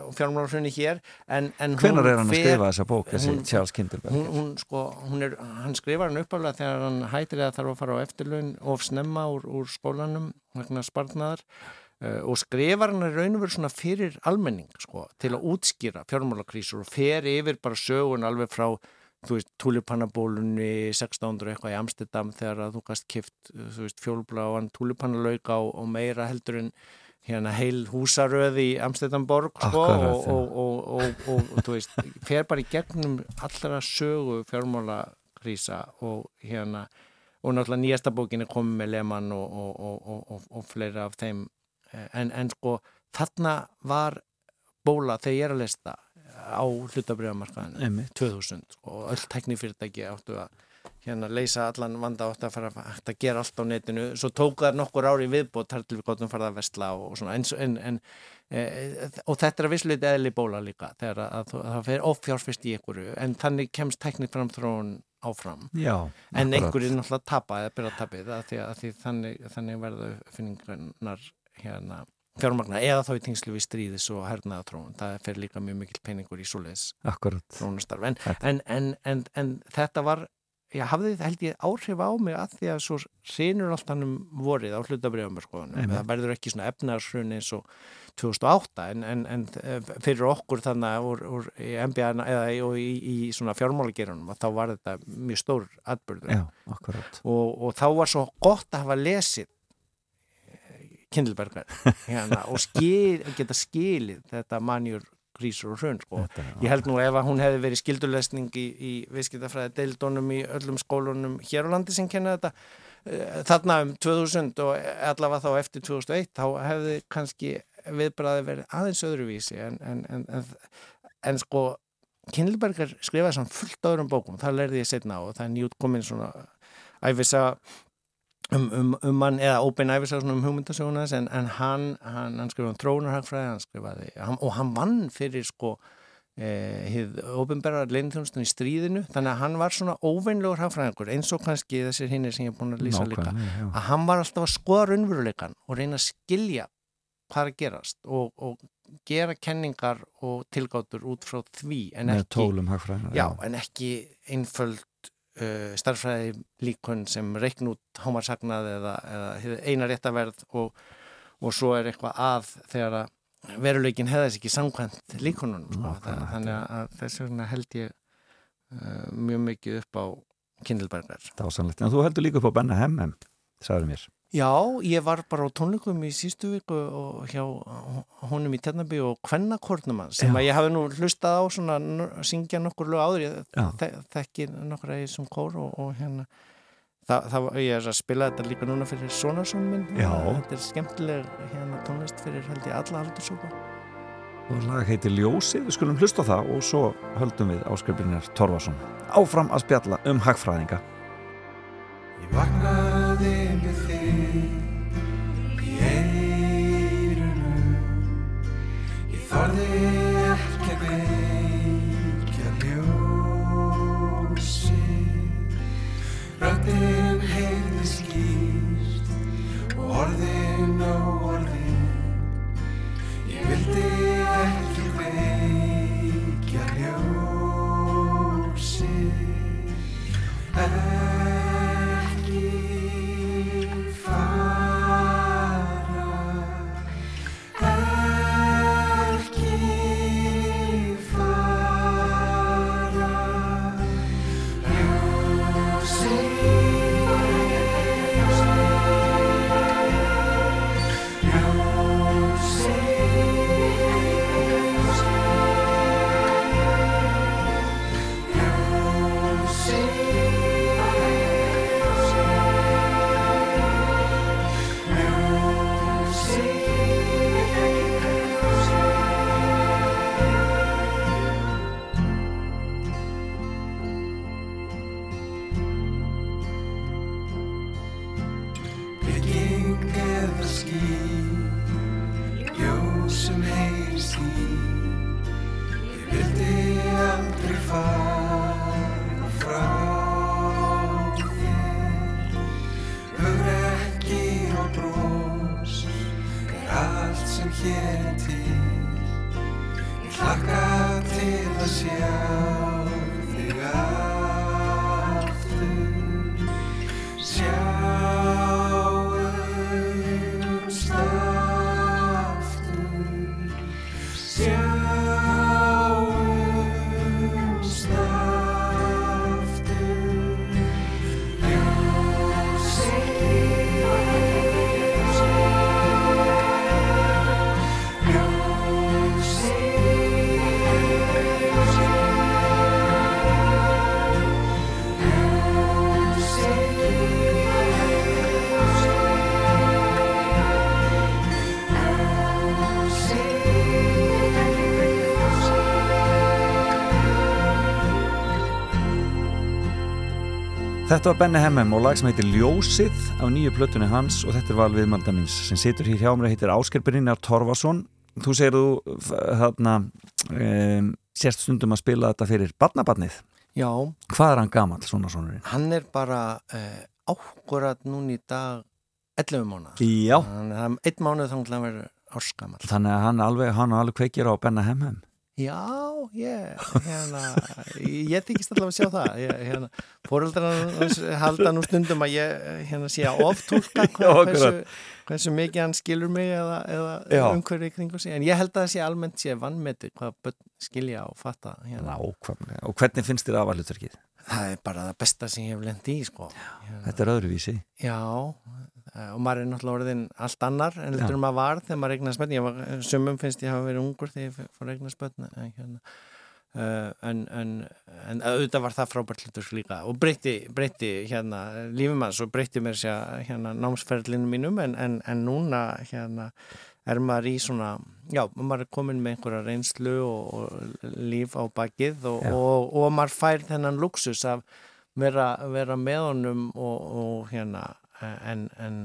og fjármálarhrunni hér Hvenar er hann að skrifa þessa bók, þessi hún, Charles Kindleberg? Hún, hún, sko, er, hann skrifa hann uppáflega þegar hann hættir að þarf að fara á eftirlaun of snemma úr, úr skólanum vegna spartnaðar uh, og skrifa hann raun og verið svona fyrir almenning sko, til að útskýra fjármálarkrísur og fer yfir bara sögun alveg frá þú veist, tulipannabólunni 1600 eitthvað í Amsterdam þegar að þú gast kift, þú veist, fjólbláan tulipannalauka og, og meira heldur en hérna heil húsaröð í Amsterdamborg sko, og, og, og, og þú veist, fer bara í gegnum allra sögu fjármála-krísa og hérna og náttúrulega nýjasta bókin er komið með Lehmann og fleira af þeim. En, en sko þarna var bóla þegar ég er að lesta á hlutabriðamarkaðinu 2000 og öll teknifyrirtæki áttu að hérna leysa allan vanda átt að fara að gera allt á netinu. Svo tók það nokkur ári viðbót þar til við gotum farið að vestla og svona. En, en, en, e, og þetta er að vissleiti eðli bóla líka þegar að, að, að það fer offjárfist í einhverju. En þannig kemst teknik fram þróun áfram. Já, en einhverju er náttúrulega að tapa eða byrja að tapið að því að því þannig, þannig verða finningarnar hérna fjármagnar eða þá í tengslu við stríðis og hernaða tróun, það fer líka mjög mikil peningur í svoleiðis trónastarf en, en, en, en þetta var ég hafði þetta held ég áhrif á mig að því að svo sínur alltaf um vorið á hlutabriðamörskoðunum það verður ekki svona efnarsrun eins og 2008 en, en, en fyrir okkur þannig úr, úr í MBA eða í, í, í svona fjármálagerunum að þá var þetta mjög stór atbyrður og, og þá var svo gott að hafa lesið Kindlebergar hérna, og skil, geta skilið þetta manjur grísur og hrun sko. ég held nú ef hún hefði verið skildulesning í, í viðskiptafræði deildónum í öllum skólunum hér á landi sem kenna þetta uh, þarna um 2000 og allavega þá eftir 2001 þá hefði kannski viðbræði verið aðeins öðruvísi en, en, en, en sko Kindlebergar skrifaði svona fullt öðrum bókum það lærði ég setna á og það er nýjút komin svona æfisa um, um, um mann, eða Open Iverson um hugmyndasjónas en, en hann, hann, hann skrifaði um trónarhagfræði hann skrifaði, hann, og hann vann fyrir sko hið eh, ofinberðar leinþjónustan í stríðinu þannig að hann var svona óveinlegur hagfræðingur eins og kannski þessir hinnir sem ég er búin að lýsa líka. Að hann var alltaf að skoða raunveruleikan og reyna að skilja hvað er gerast og, og gera kenningar og tilgátur út frá því en ekki, já, en ekki einföld uh, starfræði líkun sem reikn út hámarsagnað eða, eða eina réttaverð og, og svo er eitthvað að þegar að veruleikin hefðast ekki samkvæmt líkununum sko. þannig að þess vegna held ég uh, mjög mikið upp á Kindlebergar. Það var sannlegt. En þú heldur líka upp á Benna Hemmem, sagður mér. Já, ég var bara á tónleikum í sístu viku og hjá honum í Tjarnabí og Kvennakornum sem Já. að ég hafi nú hlustað á svona syngja nokkur lög áður, ég þekki nokkur að ég sem kór og, og hérna það, það, ég er að spila þetta líka núna fyrir Sonarsson minn. Þetta er skemmtileg hérna tónlist fyrir held ég alla haldursópa og lag heitir Ljósi, við skulum hlusta það og svo höldum við áskrifinir Torvarsson áfram að spjalla um hagfræðinga Ég vaknaði með þig í eirunum Ég þorði ekki að veikja ljósi Röndin heyrði skýrt og orðin á orðin Ég vildi ekki veikja ljósi Þetta var Benny Hemmem og lag sem heitir Ljósið af nýju plötunni hans og þetta er val viðmalda minns sem situr hér hjá mér heitir Ásker Brynjar Torfason Þú segir þú þarna um, sérst stundum að spila þetta fyrir barnabarnið Já, Hvað er hann gamall svona sonurinn? hann er bara uh, ákvörðat núna í dag 11 mánuðar. Já Þannig að það er einn mánuð þá til að vera árskamall. Þannig að hann alveg, hann alveg kveikir á Benny Hemmem Já, ég, hérna, ég þykist allavega að sjá það. Hérna, fóröldrar halda nú stundum að ég hérna, sé að oftúlka hversu, hversu mikið hann skilur mig eða, eða umhverju í kringu sig. En ég held að það sé almennt sé vannmeti hvað skilja og fatta. Hérna. Nákvæmlega Og hvernig finnst þér aðvalutverkið? Það er bara það besta sem ég hef lendi í, sko. Þetta er öðruvísi Já, og maður er náttúrulega orðin allt annar en Já. heldur maður var þegar maður börn. Ég var, sumum finnst ég hafa verið ungur þegar ég fór að eignast börn. En, hérna, en, en, en auðvitað var það frábært hlutur líka og breytti, breytti hérna lífum manns og breytti mér sér hérna námsferðlinu mínum en, en, en núna hérna er maður í svona, já, maður er komin með einhverja reynslu og, og líf á bakið og, og, og maður fær þennan luxus af vera, vera með honum og, og hérna en, en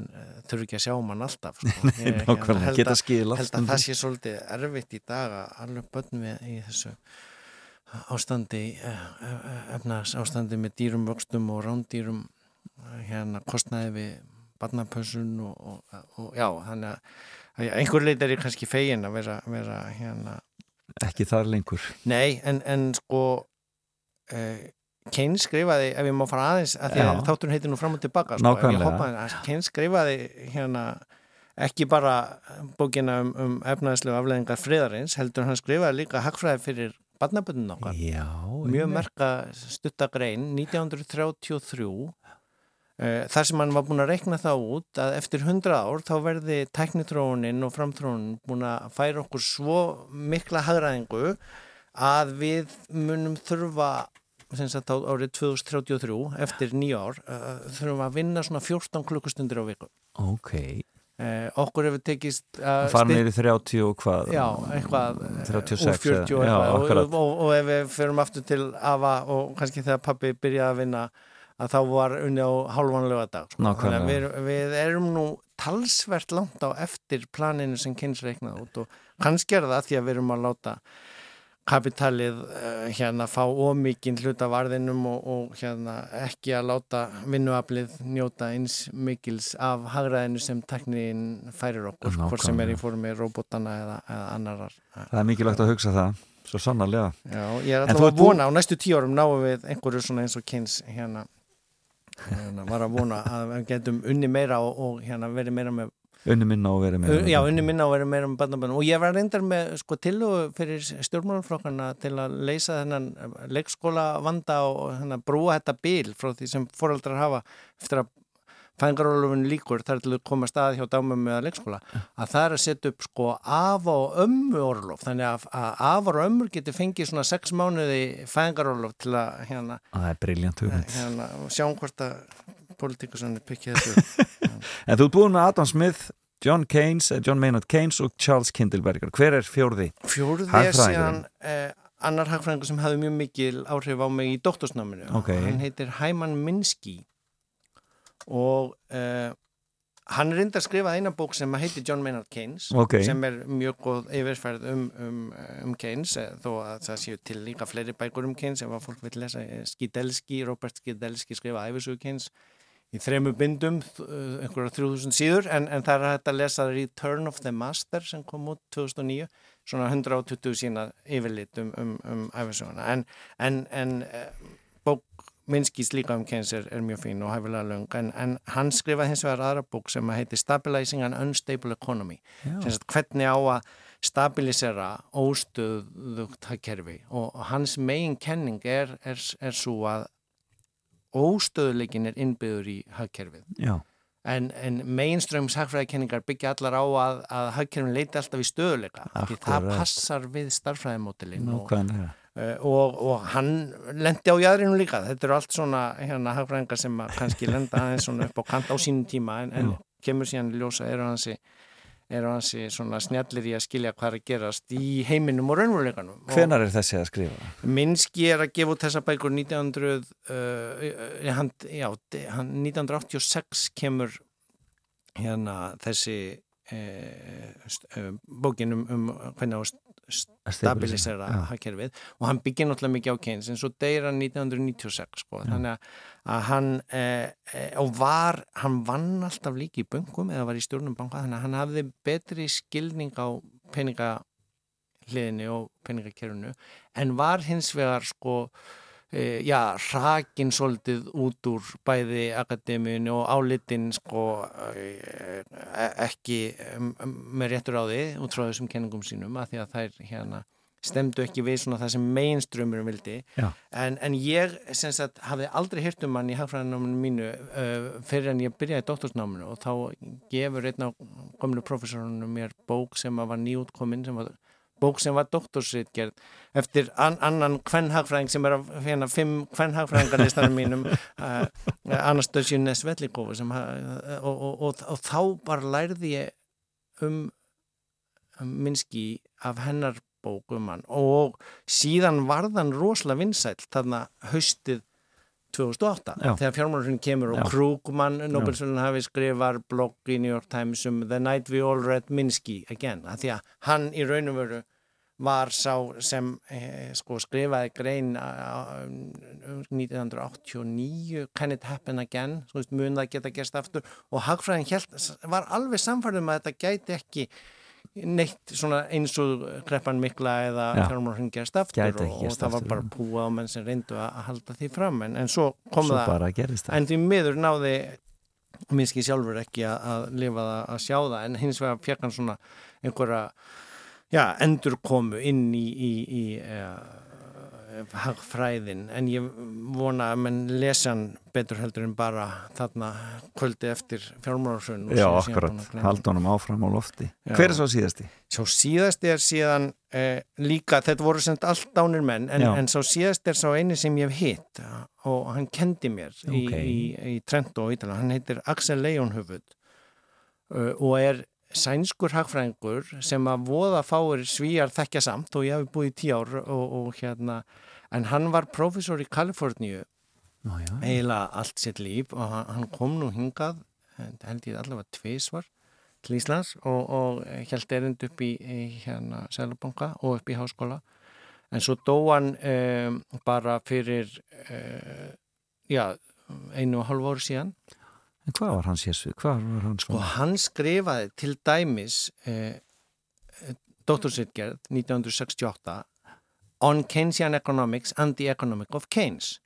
þurfi ekki að sjá mann alltaf sko. Ég, Nákvæmlega, held geta skilað held að það sé svolítið erfitt í dag að alveg börn við í þessu ástandi efnas ástandi með dýrum vöxtum og rándýrum eh, hérna kostnaði við barnapössun og, og, og já, þannig að einhver leit er ég kannski fegin að vera, vera hérna Ekki þar lengur Nei, en, en sko uh, Keynes skrifaði, ef ég má fara aðeins að því að þátturinn heitir nú fram og tilbaka sko, Keynes skrifaði hérna ekki bara bókina um, um efnaðislega afleðingar friðarins, heldur hann skrifaði líka hagfræði fyrir barnaböndun okkar. Já mjög merka stuttagrein 1933 eh, þar sem hann var búin að rekna það út að eftir 100 ár þá verði tæknitróunin og framtróunin búin að færa okkur svo mikla hagræðingu að við munum þurfa sagt á árið 2033 eftir nýja ár uh, þurfum að vinna svona 14 klukkustundir á viku. Ok. Uh, okkur hefur tekist að Fara í 30 og hvað? Já, eitthvað 36 úr 40 og eða- já, eitthvað. Og, og, og ef við förum aftur til Ava og kannski þegar pappi byrjaði að vinna að þá var unni á hálfanlega dag að við, við erum nú talsvert langt á eftir planinu sem kynns reiknað út og kannski er það því að við erum að láta kapitalið uh, hérna fá ómikinn hlut af arðinum og, og hérna ekki að láta vinnuaflið njóta eins mikils af hagraðinu sem teknín færir okkur, hvort sem er í Nákvæmlega. formi robotana eða, eða annarar Það er mikilvægt að hugsa það Svo sannarlega. Já, ég er alltaf að vona á næstu tíu árum náum við einhverju svona eins og Keynes hérna, hérna var að vona að við getum unni meira og, og hérna verið meira með Unni minna og verið með Já, unni minna og verið meira með barnabönnum og ég var reyndar með sko tilhugu fyrir stjórnmálaflokkana til að leysa þennan leikskóla vanda og brúa þetta bíl frá því sem foreldrar hafa eftir að fængarólufun líkur þar til að koma stað hjá dámum með leikskóla að það er að setja upp sko af og ömmu orlof þannig að, að af og ömmur getur fengið svona sex mánuði fængaróluf til að hérna, er hugmynd. hérna og sjáum hvort að politikusanir pikkið þetta upp. En þú ert búin með Adam Smith, John Keynes, eh, John Maynard Keynes og Charles Kindleberger. Hver er fjórði? Fjórði er síðan eh, annar hagfræðingur sem hafði mjög mikil áhrif á mig í doktorsnáminu. Ok. Hann heitir Hæman Minsky og eh, hann er reyndar að skrifa eina bók sem heitir John Maynard Keynes Ok. sem er mjög góð yfirferð um, um, um Keynes eh, þó að það séu til líka fleiri bækur um Keynes ef að fólk vil lesa eh, Skidelski, Robert Skidelski skrifa æfisugu Keynes í þremu bindum, uh, einhverja 3000 síður, en, en það er hægt að lesa Return of the Master sem kom út 2009, svona 120 sína yfirlit um, um, um æfisöguna, en, en, en uh, bók Minskis líka um Keynes er, mjög fín og hæfilega löng, en, en hann skrifaði hins vegar aðra bók sem heitir Stabilizing an Unstable Economy, sem sagt hvernig á að stabilisera óstöðugt hagkerfi. Og hans megin kenning er, er, er svo að óstöðuleikin er innbyður í hagkerfið. Já. En, en mainströms hagfræðikenningar byggja allar á að, að hagkerfin leiti alltaf í stöðuleika. Það passar við starfræðimótilinn og, uh, og, og hann lendi á jæðrinu líka. Þetta eru allt svona hérna, hagfræðingar sem kannski lenda aðeins upp á kant á sínum tíma en, en kemur síðan ljósa eru hansi er hansi svona snjallir í að skilja hvað er að gerast í heiminum og raunveruleikanum. Hvenar er þessi að skrifa? Minski er að gefa út þessa bækur 1900, uh, hann, já, hann 1986 kemur hérna þessi uh, bókin um, um hvernig á stabilisera hagkerfið. Og hann byggir náttúrulega mikið á Keynes en svo deyir hann 1996 sko. þannig að hann eh, og var, hann vann alltaf líki í böngum eða var í stjórnum banka þannig að hann hafði betri skilning á peningahliðinu og peningakerfinu en var hins vegar sko E, já, rakin svolítið út úr bæði akademíun og álitin sko e, ekki með réttur á því út frá þessum kenningum sínum að því að þær hérna stemdu ekki við svona það sem mainströmmurum vildi. En, en ég sem sagt hafði aldrei hirt um hann í hagfræðináminu mínu uh, fyrir en ég byrjaði dóttorsnáminu og þá gefur einn á komlu profesorunum mér bók sem var nýjútkominn sem var bók sem var doktorsritgerð eftir an, annan kvennhagfræðing sem er að finna fimm kvennhagfræðingarlistanum mínum uh, Anastasíu Nesvetlikófi uh, og, og, og, og þá bara lærði ég um, um Minski af hennar bók um hann. Og síðan varðan rosalega vinsæl þarna haustið 2008 Já. þegar fjármálurinn kemur og Krugman Nobelsvöldun hafi skrifar blogg í New York Times um The Night We All Read Minsky again, að því að hann í raun og veru var sá sem eh, sko, skrifaði grein 1989 Can it happen again mun það geta gerst aftur? Og Hagfræðin var alveg samfærið með um að þetta gæti ekki neitt eins og kreppan mikla eða fjármárhund gerst aftur og, og það var bara púa á menn sem reyndu að halda því fram en, en svo kom svo það, það. en því miður náði minnski sjálfur ekki að, að lifa það að sjá það en hins vegar fekk hann svona einhverja já, endur komu inn í, í, í uh, hagfræðin en ég vona að mann lesa hann betur heldur en bara þarna kvöldi eftir fjármálarsön Já, akkurat, haldunum áfram á lofti Já. Hver er svo síðasti? Svo síðasti er síðan eh, líka, þetta voru sendt allt dánir menn en, en svo síðasti er svo eini sem ég hef hitt og hann kendi mér okay. í, í, í Trento og Ítala, hann heitir Axel Leonhufud uh, og er sænskur hagfræðingur sem að voða fáir svíjar þekkja samt og ég hafi búið í tíu ár og, og hérna en hann var profesor í Kaliforníu. Eiginlega allt sitt líf og hann, hann kom nú hingað held ég allavega tvísvar til Íslands og, og held erind upp í, í hérna Sælubanka og upp í háskóla. En svo dó hann um, bara fyrir uh, já, einu og hálf ári síðan En hvað var hans jésu? Hvað var hans? Sko hann skrifaði til dæmis eh, doktorsritgerð 1968 On Keynesian Economics and the Economic of Keynes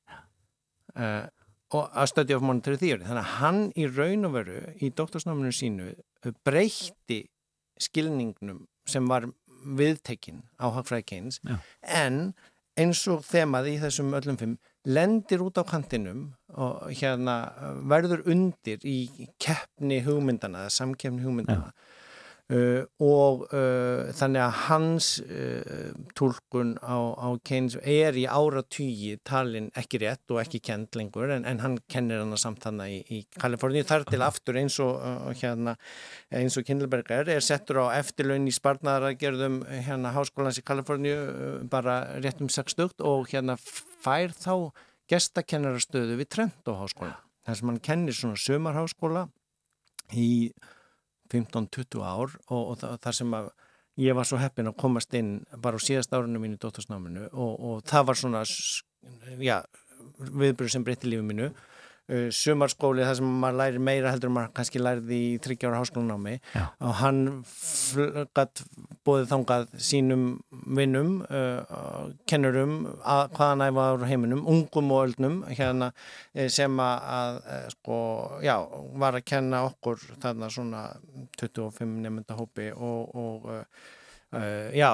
eh, og A Study of Monetary Theory. Þannig að hann í raun og veru í doktorsnáminu sínu breytti skilningnum sem var viðtekinn á Hagfræði Keynes Já. en eins og þemað í þessum öllum fimm lendir út á kantinum og hérna verður undir í keppni hugmyndana, samkeppni hugmyndana uh, og uh, þannig að hans uh, tólkun á, á Keynes er í áratýji talin ekki rétt og ekki kent lengur en, en hann kennir hann samt hann í, í Kaliforníu. Þar til aftur eins og hérna, eins og Kindleberger er settur á eftirlaun í sparnaragerðum hérna háskólans í Kaliforníu bara rétt um 60 og hérna fær þá gestakennarastöðu við Trento háskóla. Þar sem hann kennir svona sömarháskóla í 15-20 ár og, og það, þar sem að ég var svo heppin að komast inn bara á síðast árunum mínu í dóttorsnáminu og, og það var svona já, viðbröð sem breytti lífið mínu sumarskóli þar sem maður læri meira heldur en maður kannski lærði í þryggjára háskólanámi. Og hann gætt bóðið þangað sínum vinnum uh, kennurum að, hvaðan æfa á heiminum, ungum og öldnum hérna eh, sem að eh, sko, já, var að kenna okkur þarna svona 25 nefnda hópi og, og Uh, já,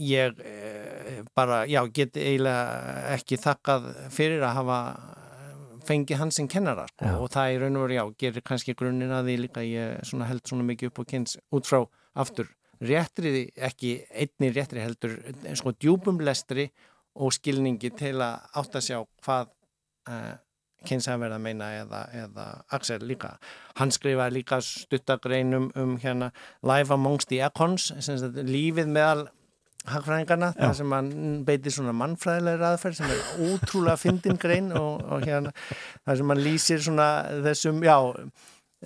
ég uh, bara, já, get eiginlega ekki þakkað fyrir að hafa fengi hans sem kennara sko. og það er raun og veru, já, gerir kannski grunninn að því líka ég svona held svona mikið upp og kynns út frá aftur réttriði, ekki einni réttri heldur sko djúbum lestri og skilningi til að átt að sjá hvað uh, kynns að verða að meina eða, eða Axel líka. Hann skrifaði líka stuttagreinum um hérna Life Amongst the Econs, lífið meðal hagfræðingarna þar sem hann beitir svona mannfræðilegri aðferð sem er ótrúlega fyndin grein og, og hérna þar sem hann lýsir svona þessum, já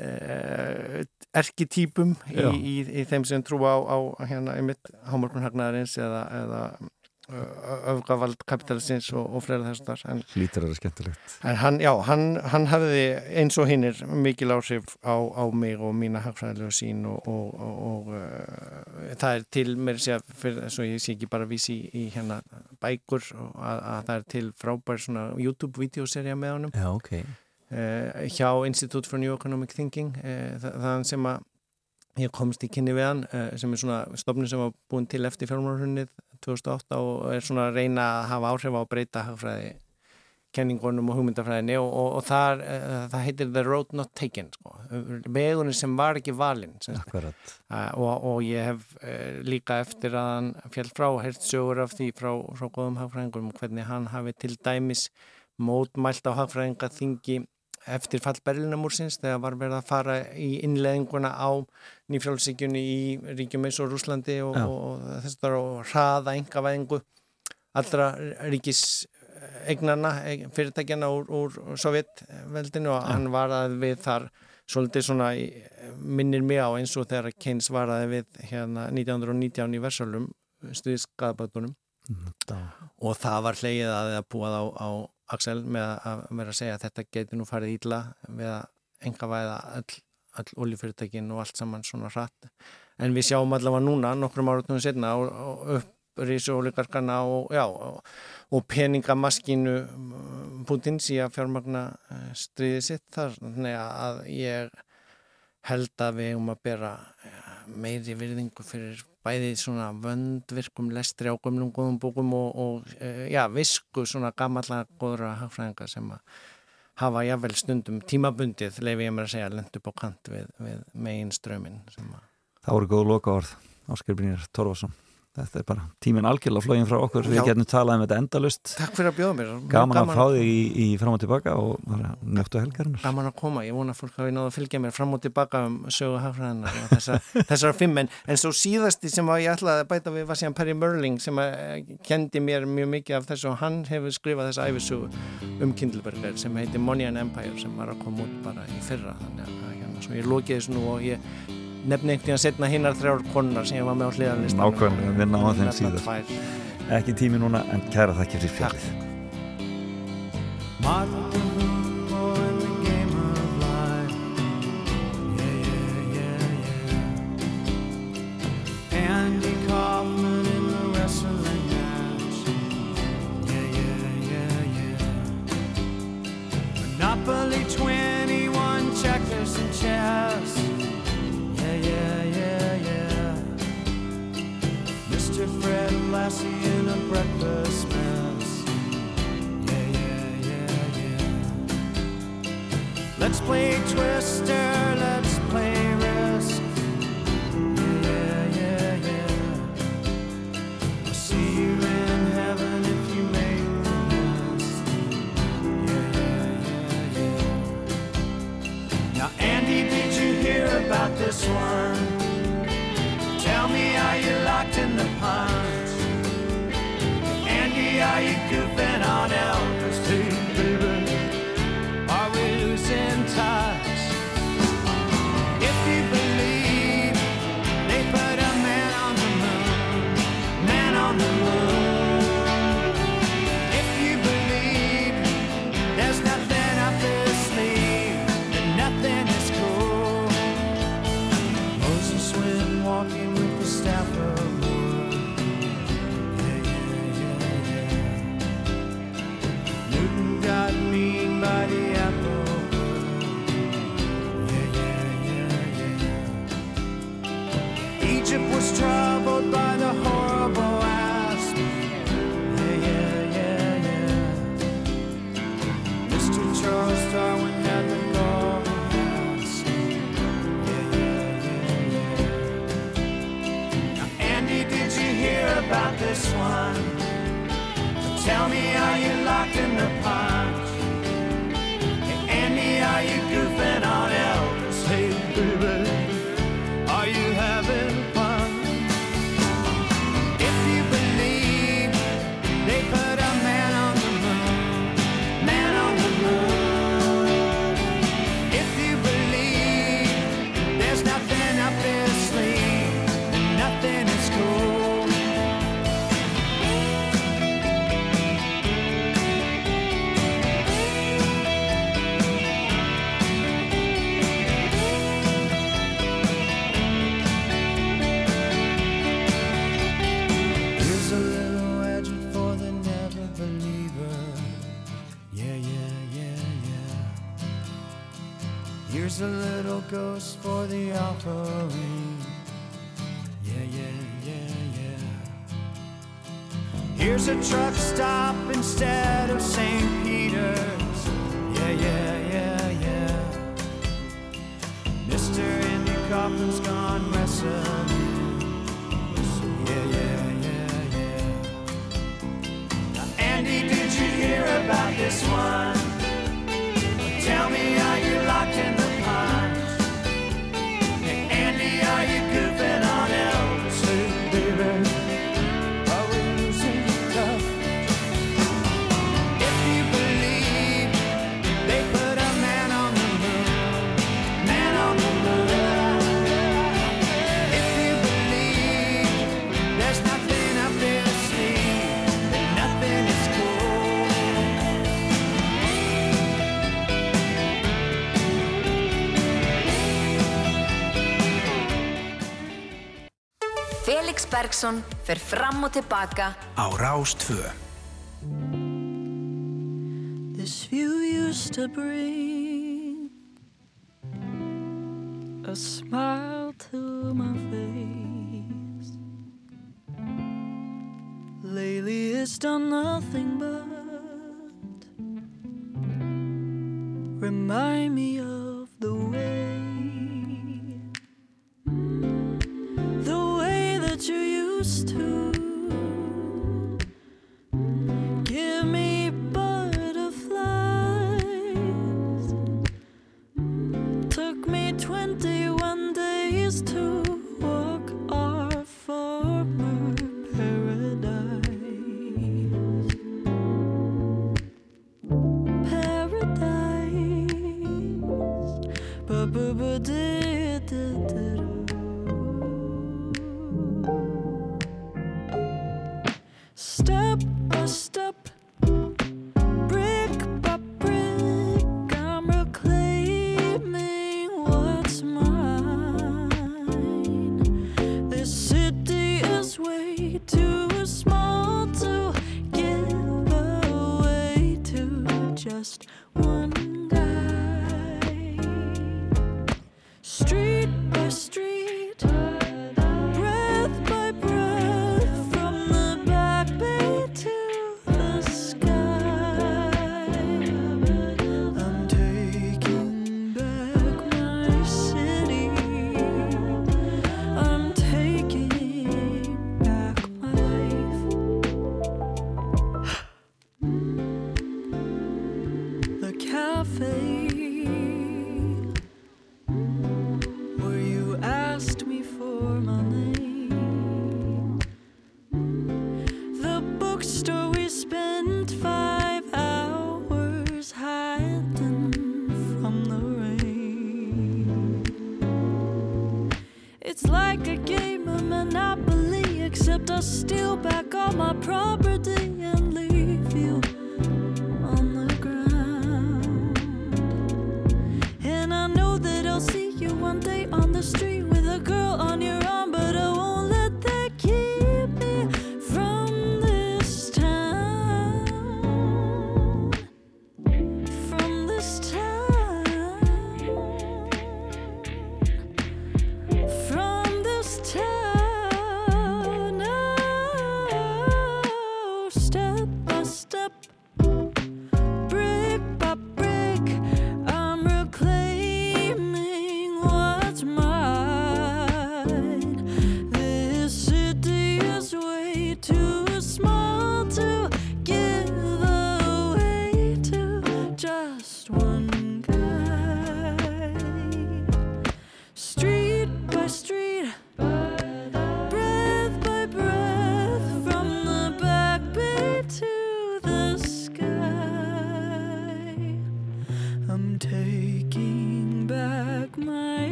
eh, erketýpum í, í, í þeim sem trú á, á hérna einmitt hámörkunhagnaðarins eða, eða öfgavald kapitalisins og, og fleira þess Lítur að það er skemmtilegt. En hann, já, hann, hann hafði eins og hinnir mikil áhrif á, á mig og mína hagfræðilegu sín og, og, og uh, það er til mér sé að, fyrir, svo ég sé ekki bara vísi í, í hérna bækur að, að það er til frábær svona YouTube-vídeoserja með honum. Já, ok. Uh, hjá Institute for New Economic Thinking uh, það, það sem að ég komst í kynni við hann sem er svona stofnun sem var búin til eftir fjármárunnið 2008 og er svona að reyna að hafa áhrif á að breyta hagfræði kenningunum og hugmyndafræðinni og, og, og þar, uh, það heitir The Road Not Taken sko. vegunin sem var ekki valinn uh, og, og ég hef uh, líka eftir að hann fjall frá hert sögur af því frá, frá góðum hagfræðingum hvernig hann hafi til dæmis mótmælt á hagfræðinga þingi eftir fall Berlinamúrsins þegar var verið að fara í innleðinguna á nýfjálfsíkjunni í ríkjum eins og Rúslandi og, og þess að hraða engavæðingu allra ríkis eignarna, fyrirtækjana úr, úr Sovjetveldinu og hann var að við þar svolítið svona minnir mig á eins og þegar Keynes var að við hérna 1919 í Versálum stuðiskaðabötunum mm, og það var hleyið að það búað á, á Axel með að vera að segja að þetta getur nú farið íla við að enga væða all, all oljufyrirtækin og allt saman svona hratt. En við sjáum allavega núna nokkrum áratunum setna upprýsu oligarkana og, og, og peningamaskinu Putins í að fjármagna eh, stríðið sitt þar. Þannig að ég held að við um að bera meiri virðingu fyrir bæði svona vöndvirkum lestri á gömlum góðum bókum og, og e, já, visku svona gammallega góðra hagfræðinga sem að hafa jável stundum tímabundið lefi ég mér að segja lend upp á kant við, við megin strömin Það voru góð loka orð Ásker Brynjar Torfarsson Þetta er bara tíminn algjörlega flógin frá okkur. Við getum talað um þetta endalust Takk fyrir að bjóða mér. Gaman, gaman að fá þig í, í fram og tilbaka og njóttu helgarinnar. Gaman að koma, ég vona að fólk hafi náðu að fylgja mér fram og tilbaka um sögu hafraðanar þessar, þessar fimm en, en svo síðasti sem ég ætlaði að bæta við var síðan Perry Merling sem kendi mér mjög mikið af þessu og hann hefur skrifað þessa æfisugu um Kindleberger sem heitir Money and Empire sem var að koma út bara í fyrra. Þannig að hérna, ég lókið þessu nú og ég nefni einhvern veginn að setna hinnar þrjár konar sem ég var með á hliðarlistan Nákvæmlega, við vinna á þeim síðar. Ekki tími núna, en kæra þakkir fyrir fjallið the offering. Yeah, yeah, yeah, yeah. Here's a truck stop instead. Bergson fer fram og tilbaka á Rástvö. This view used to bring a smile to my face Lately it's done nothing but remind me of the way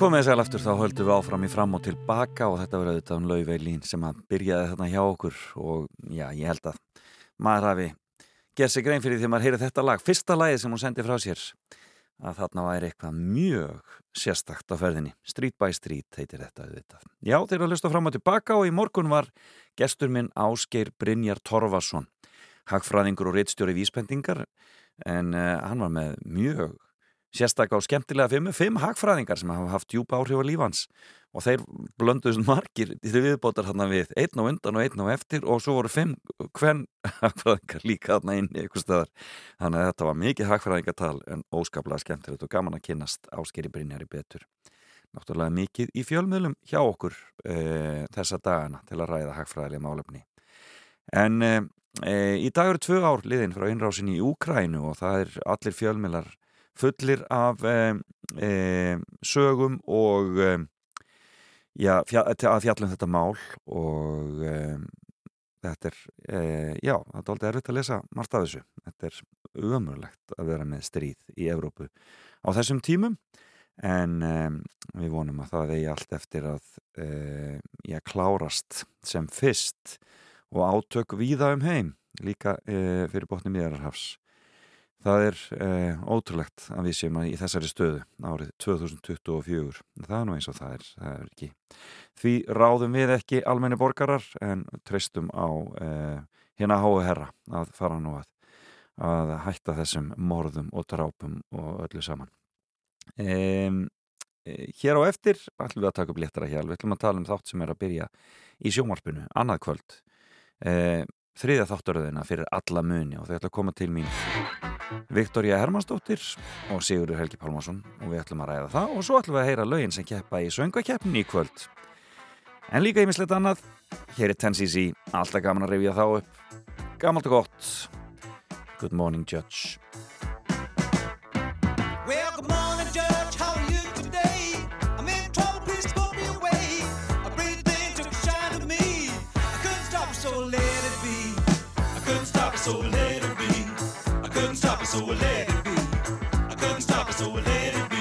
komið þess að aftur þá höldum við áfram í fram og tilbaka og þetta verður auðvitað um Lauveilín sem að byrjaði þarna hjá okkur og já, ég held að maður hafi gerð sig grein fyrir því að maður heyrið þetta lag, fyrsta lagið sem hún sendi frá sér að þarna væri eitthvað mjög sérstakt á ferðinni Street by Street heitir þetta auðvitað. Já, þeir að hlusta fram og tilbaka og í morgun var gestur minn Ásgeir Brynjar Torfason hagfræðingur og reittstjóri vísbendingar en uh, hann var með mjög sérstaklega á skemmtilega fimm, fimm hagfræðingar sem hafa haft djúpa áhrif á lífans og þeir blönduðs margir því viðbótar þarna við einn á undan og einn á eftir og svo voru fimm hvern hagfræðingar líka þarna inn í eitthvað stöðar þannig að þetta var mikið hagfræðingartal en óskaplega skemmtilegt og gaman að kynast áskeri Brynjari betur. Náttúrulega mikið í fjölmiðlum hjá okkur e, þessa dagana til að ræða hagfræðilega málefni. En e, í dag eru tvö ár liðin frá innrásin í Úkrænu og það er allir fjölmiðlar fullir af sögum og já, fjall, að fjallum þetta mál og þetta er, já, það er aldrei erfitt að lesa margt af þessu. Þetta er umurlegt að vera með stríð í Evrópu á þessum tímum en við vonum að það eigi allt eftir að já, klárast sem fyrst og átök víða um heim líka fyrir botni miðararhafs Það er eh, ótrúlegt að við séum að í þessari stöðu árið 2024. Það er nú eins og það er, það er ekki. Því ráðum við ekki almenni borgarar en treystum á eh, hérna háu herra að fara nú að, að hætta þessum morðum og drápum og öllu saman. E, hér á eftir ætlum við að taka upp léttara hjálp. Við ætlum að tala um þátt sem er að byrja í sjómarpinu annað kvöld. E, þriðja þátturöðina fyrir alla muni og þau ætla að koma til mín Viktoria Hermannsdóttir og Sigurður Helgi Pálmarsson og við ætlum að ræða það og svo ætlum við að heyra lögin sem keppa í söngakeppni í kvöld en líka ímislegt annað hér er Tennessee, alltaf gaman að reyfja þá upp gamalt og gott Good morning Judge Well, good morning, Judge. How are you today? I'm in trouble, please put me away. A pretty thing took a shine to me. I couldn't stop so let it be. I couldn't stop so let it be. I couldn't stop it, so I let it be. I couldn't stop it, so I let it be.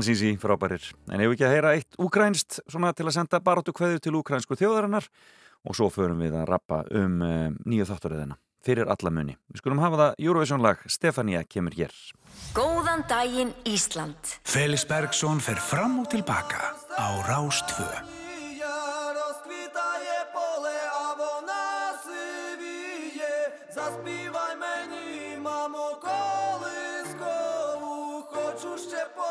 NCC frábærir. En hefur ekki að heyra eitt ukrænst svona til að senda baróttu kveður til ukrænsku þjóðarinnar og svo förum við að rappa um uh, nýju þátturöðina fyrir alla muni. Við skulum hafa það Eurovision lag Stefania kemur hér. Góðan daginn Ísland Felix Bergson fer fram og tilbaka á Rástvö. Zaspívaj mení, mamo, koho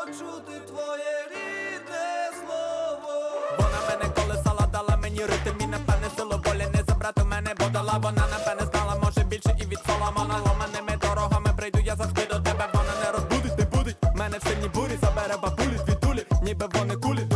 почути твоє рідне слово. Вона мене колесала, дала мені ритм і напевне силу волі не забрати мене, бо дала вона напевне знала, може більше і від Соломона ломаними дорогами прийду, я завжди до тебе, вона не розбудить, не будить. Мене в сильній бурі, забере бабулі, дві тулі, ніби вони кулі,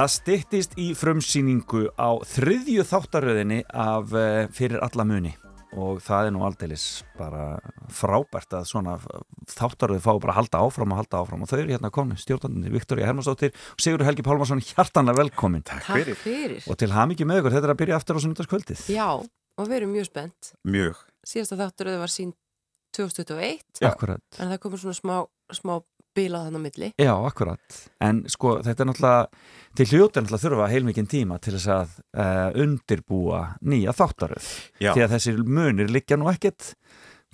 Það styttist í frumsýningu á þriðju þáttaröðinni af uh, Fyrir alla muni og það er nú aldeilis bara frábært að svona þáttaröði fá bara að halda áfram og halda áfram og þau eru hérna komin, stjórnandunni Viktoria Hermansdóttir og Sigur Helgi Pálmarsson hjartanlega velkomin Takk fyrir. fyrir. og til hamingi með ykkur, þetta er að byrja aftur á sunnudagskvöldið Já, og við erum mjög spennt. Mjög Síðasta þátturöðu var sín 2021. Já. Akkurat. En það komur svona smá, smá bíla þannig á milli. Já, akkurat. En sko, þetta er náttúrulega, til hljóta náttúrulega þurfa heilmikinn tíma til þess að uh, undirbúa nýja þáttaröð. Já. Því að þessir munir liggja nú ekkert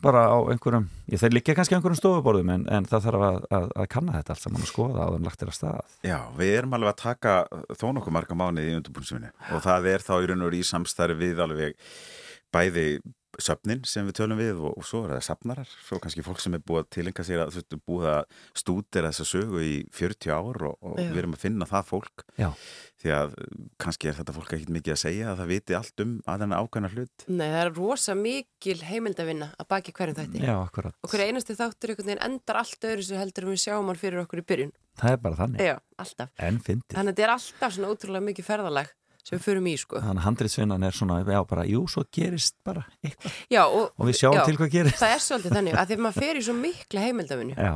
bara á einhverjum, ég þeir liggja kannski á einhverjum stofuborðum en, en það þarf að, að, að kanna þetta allt saman og skoða áður en lagt er að stað. Já, við erum alveg að taka þó nokkuð marga mánuði í undirbúinsvinni og það er þá í raun og í samstarfi við alveg bæði söfnin sem við tölum við og, og svo er það safnarar, svo kannski fólk sem er búið að tilenga sér að þú veist, búið að stúdera þessa sögu í 40 ár og, og við erum að finna það fólk Já. því að kannski er þetta fólk ekkit mikið að segja að það viti allt um að þennan ákveðna hlut Nei, það er rosa mikil heimildavinna að baki hverjum þætti. Já, akkurat. Og hverju einasti þáttur einhvern veginn endar allt öðru sem heldur um við sjáum hann fyrir okkur í byrjun. Það er bara þannig. Já, alltaf. En fyndið. Þannig að þetta er alltaf svona ótrúlega mikið ferðalag sem við förum í, sko. Þannig að handriðsvinnan er svona, já bara, jú, svo gerist bara eitthvað. Já, og, Og við sjáum já, til hvað gerist. Það er svolítið þannig að því að maður fer í svo mikla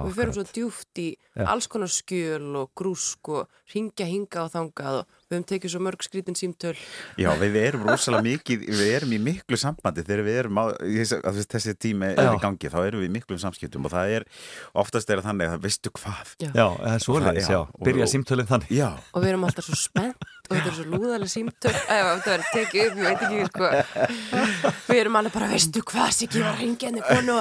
og við förum svo djúft í Já. alls konar skjöl og grúsk og ringja hinga og þangað og við höfum tekið svo mörg skrítin símtöl Já, við erum rosalega mikið, við erum í miklu sambandi þegar við erum á, þessi- þessi tími er Já. í gangi, þá erum við í miklum samskiptum og það er, oftast er það þannig að veistu hvað Já. Það er svoleiðis, Það- já. Byrja símtölinn þannig. Já, og við erum alltaf svo spennt og þetta er svo lúðalega símtöl eða þetta verður tekið upp, ég veit ekki sko við erum alveg bara, veistu hvað Siggi var að ringja henni konu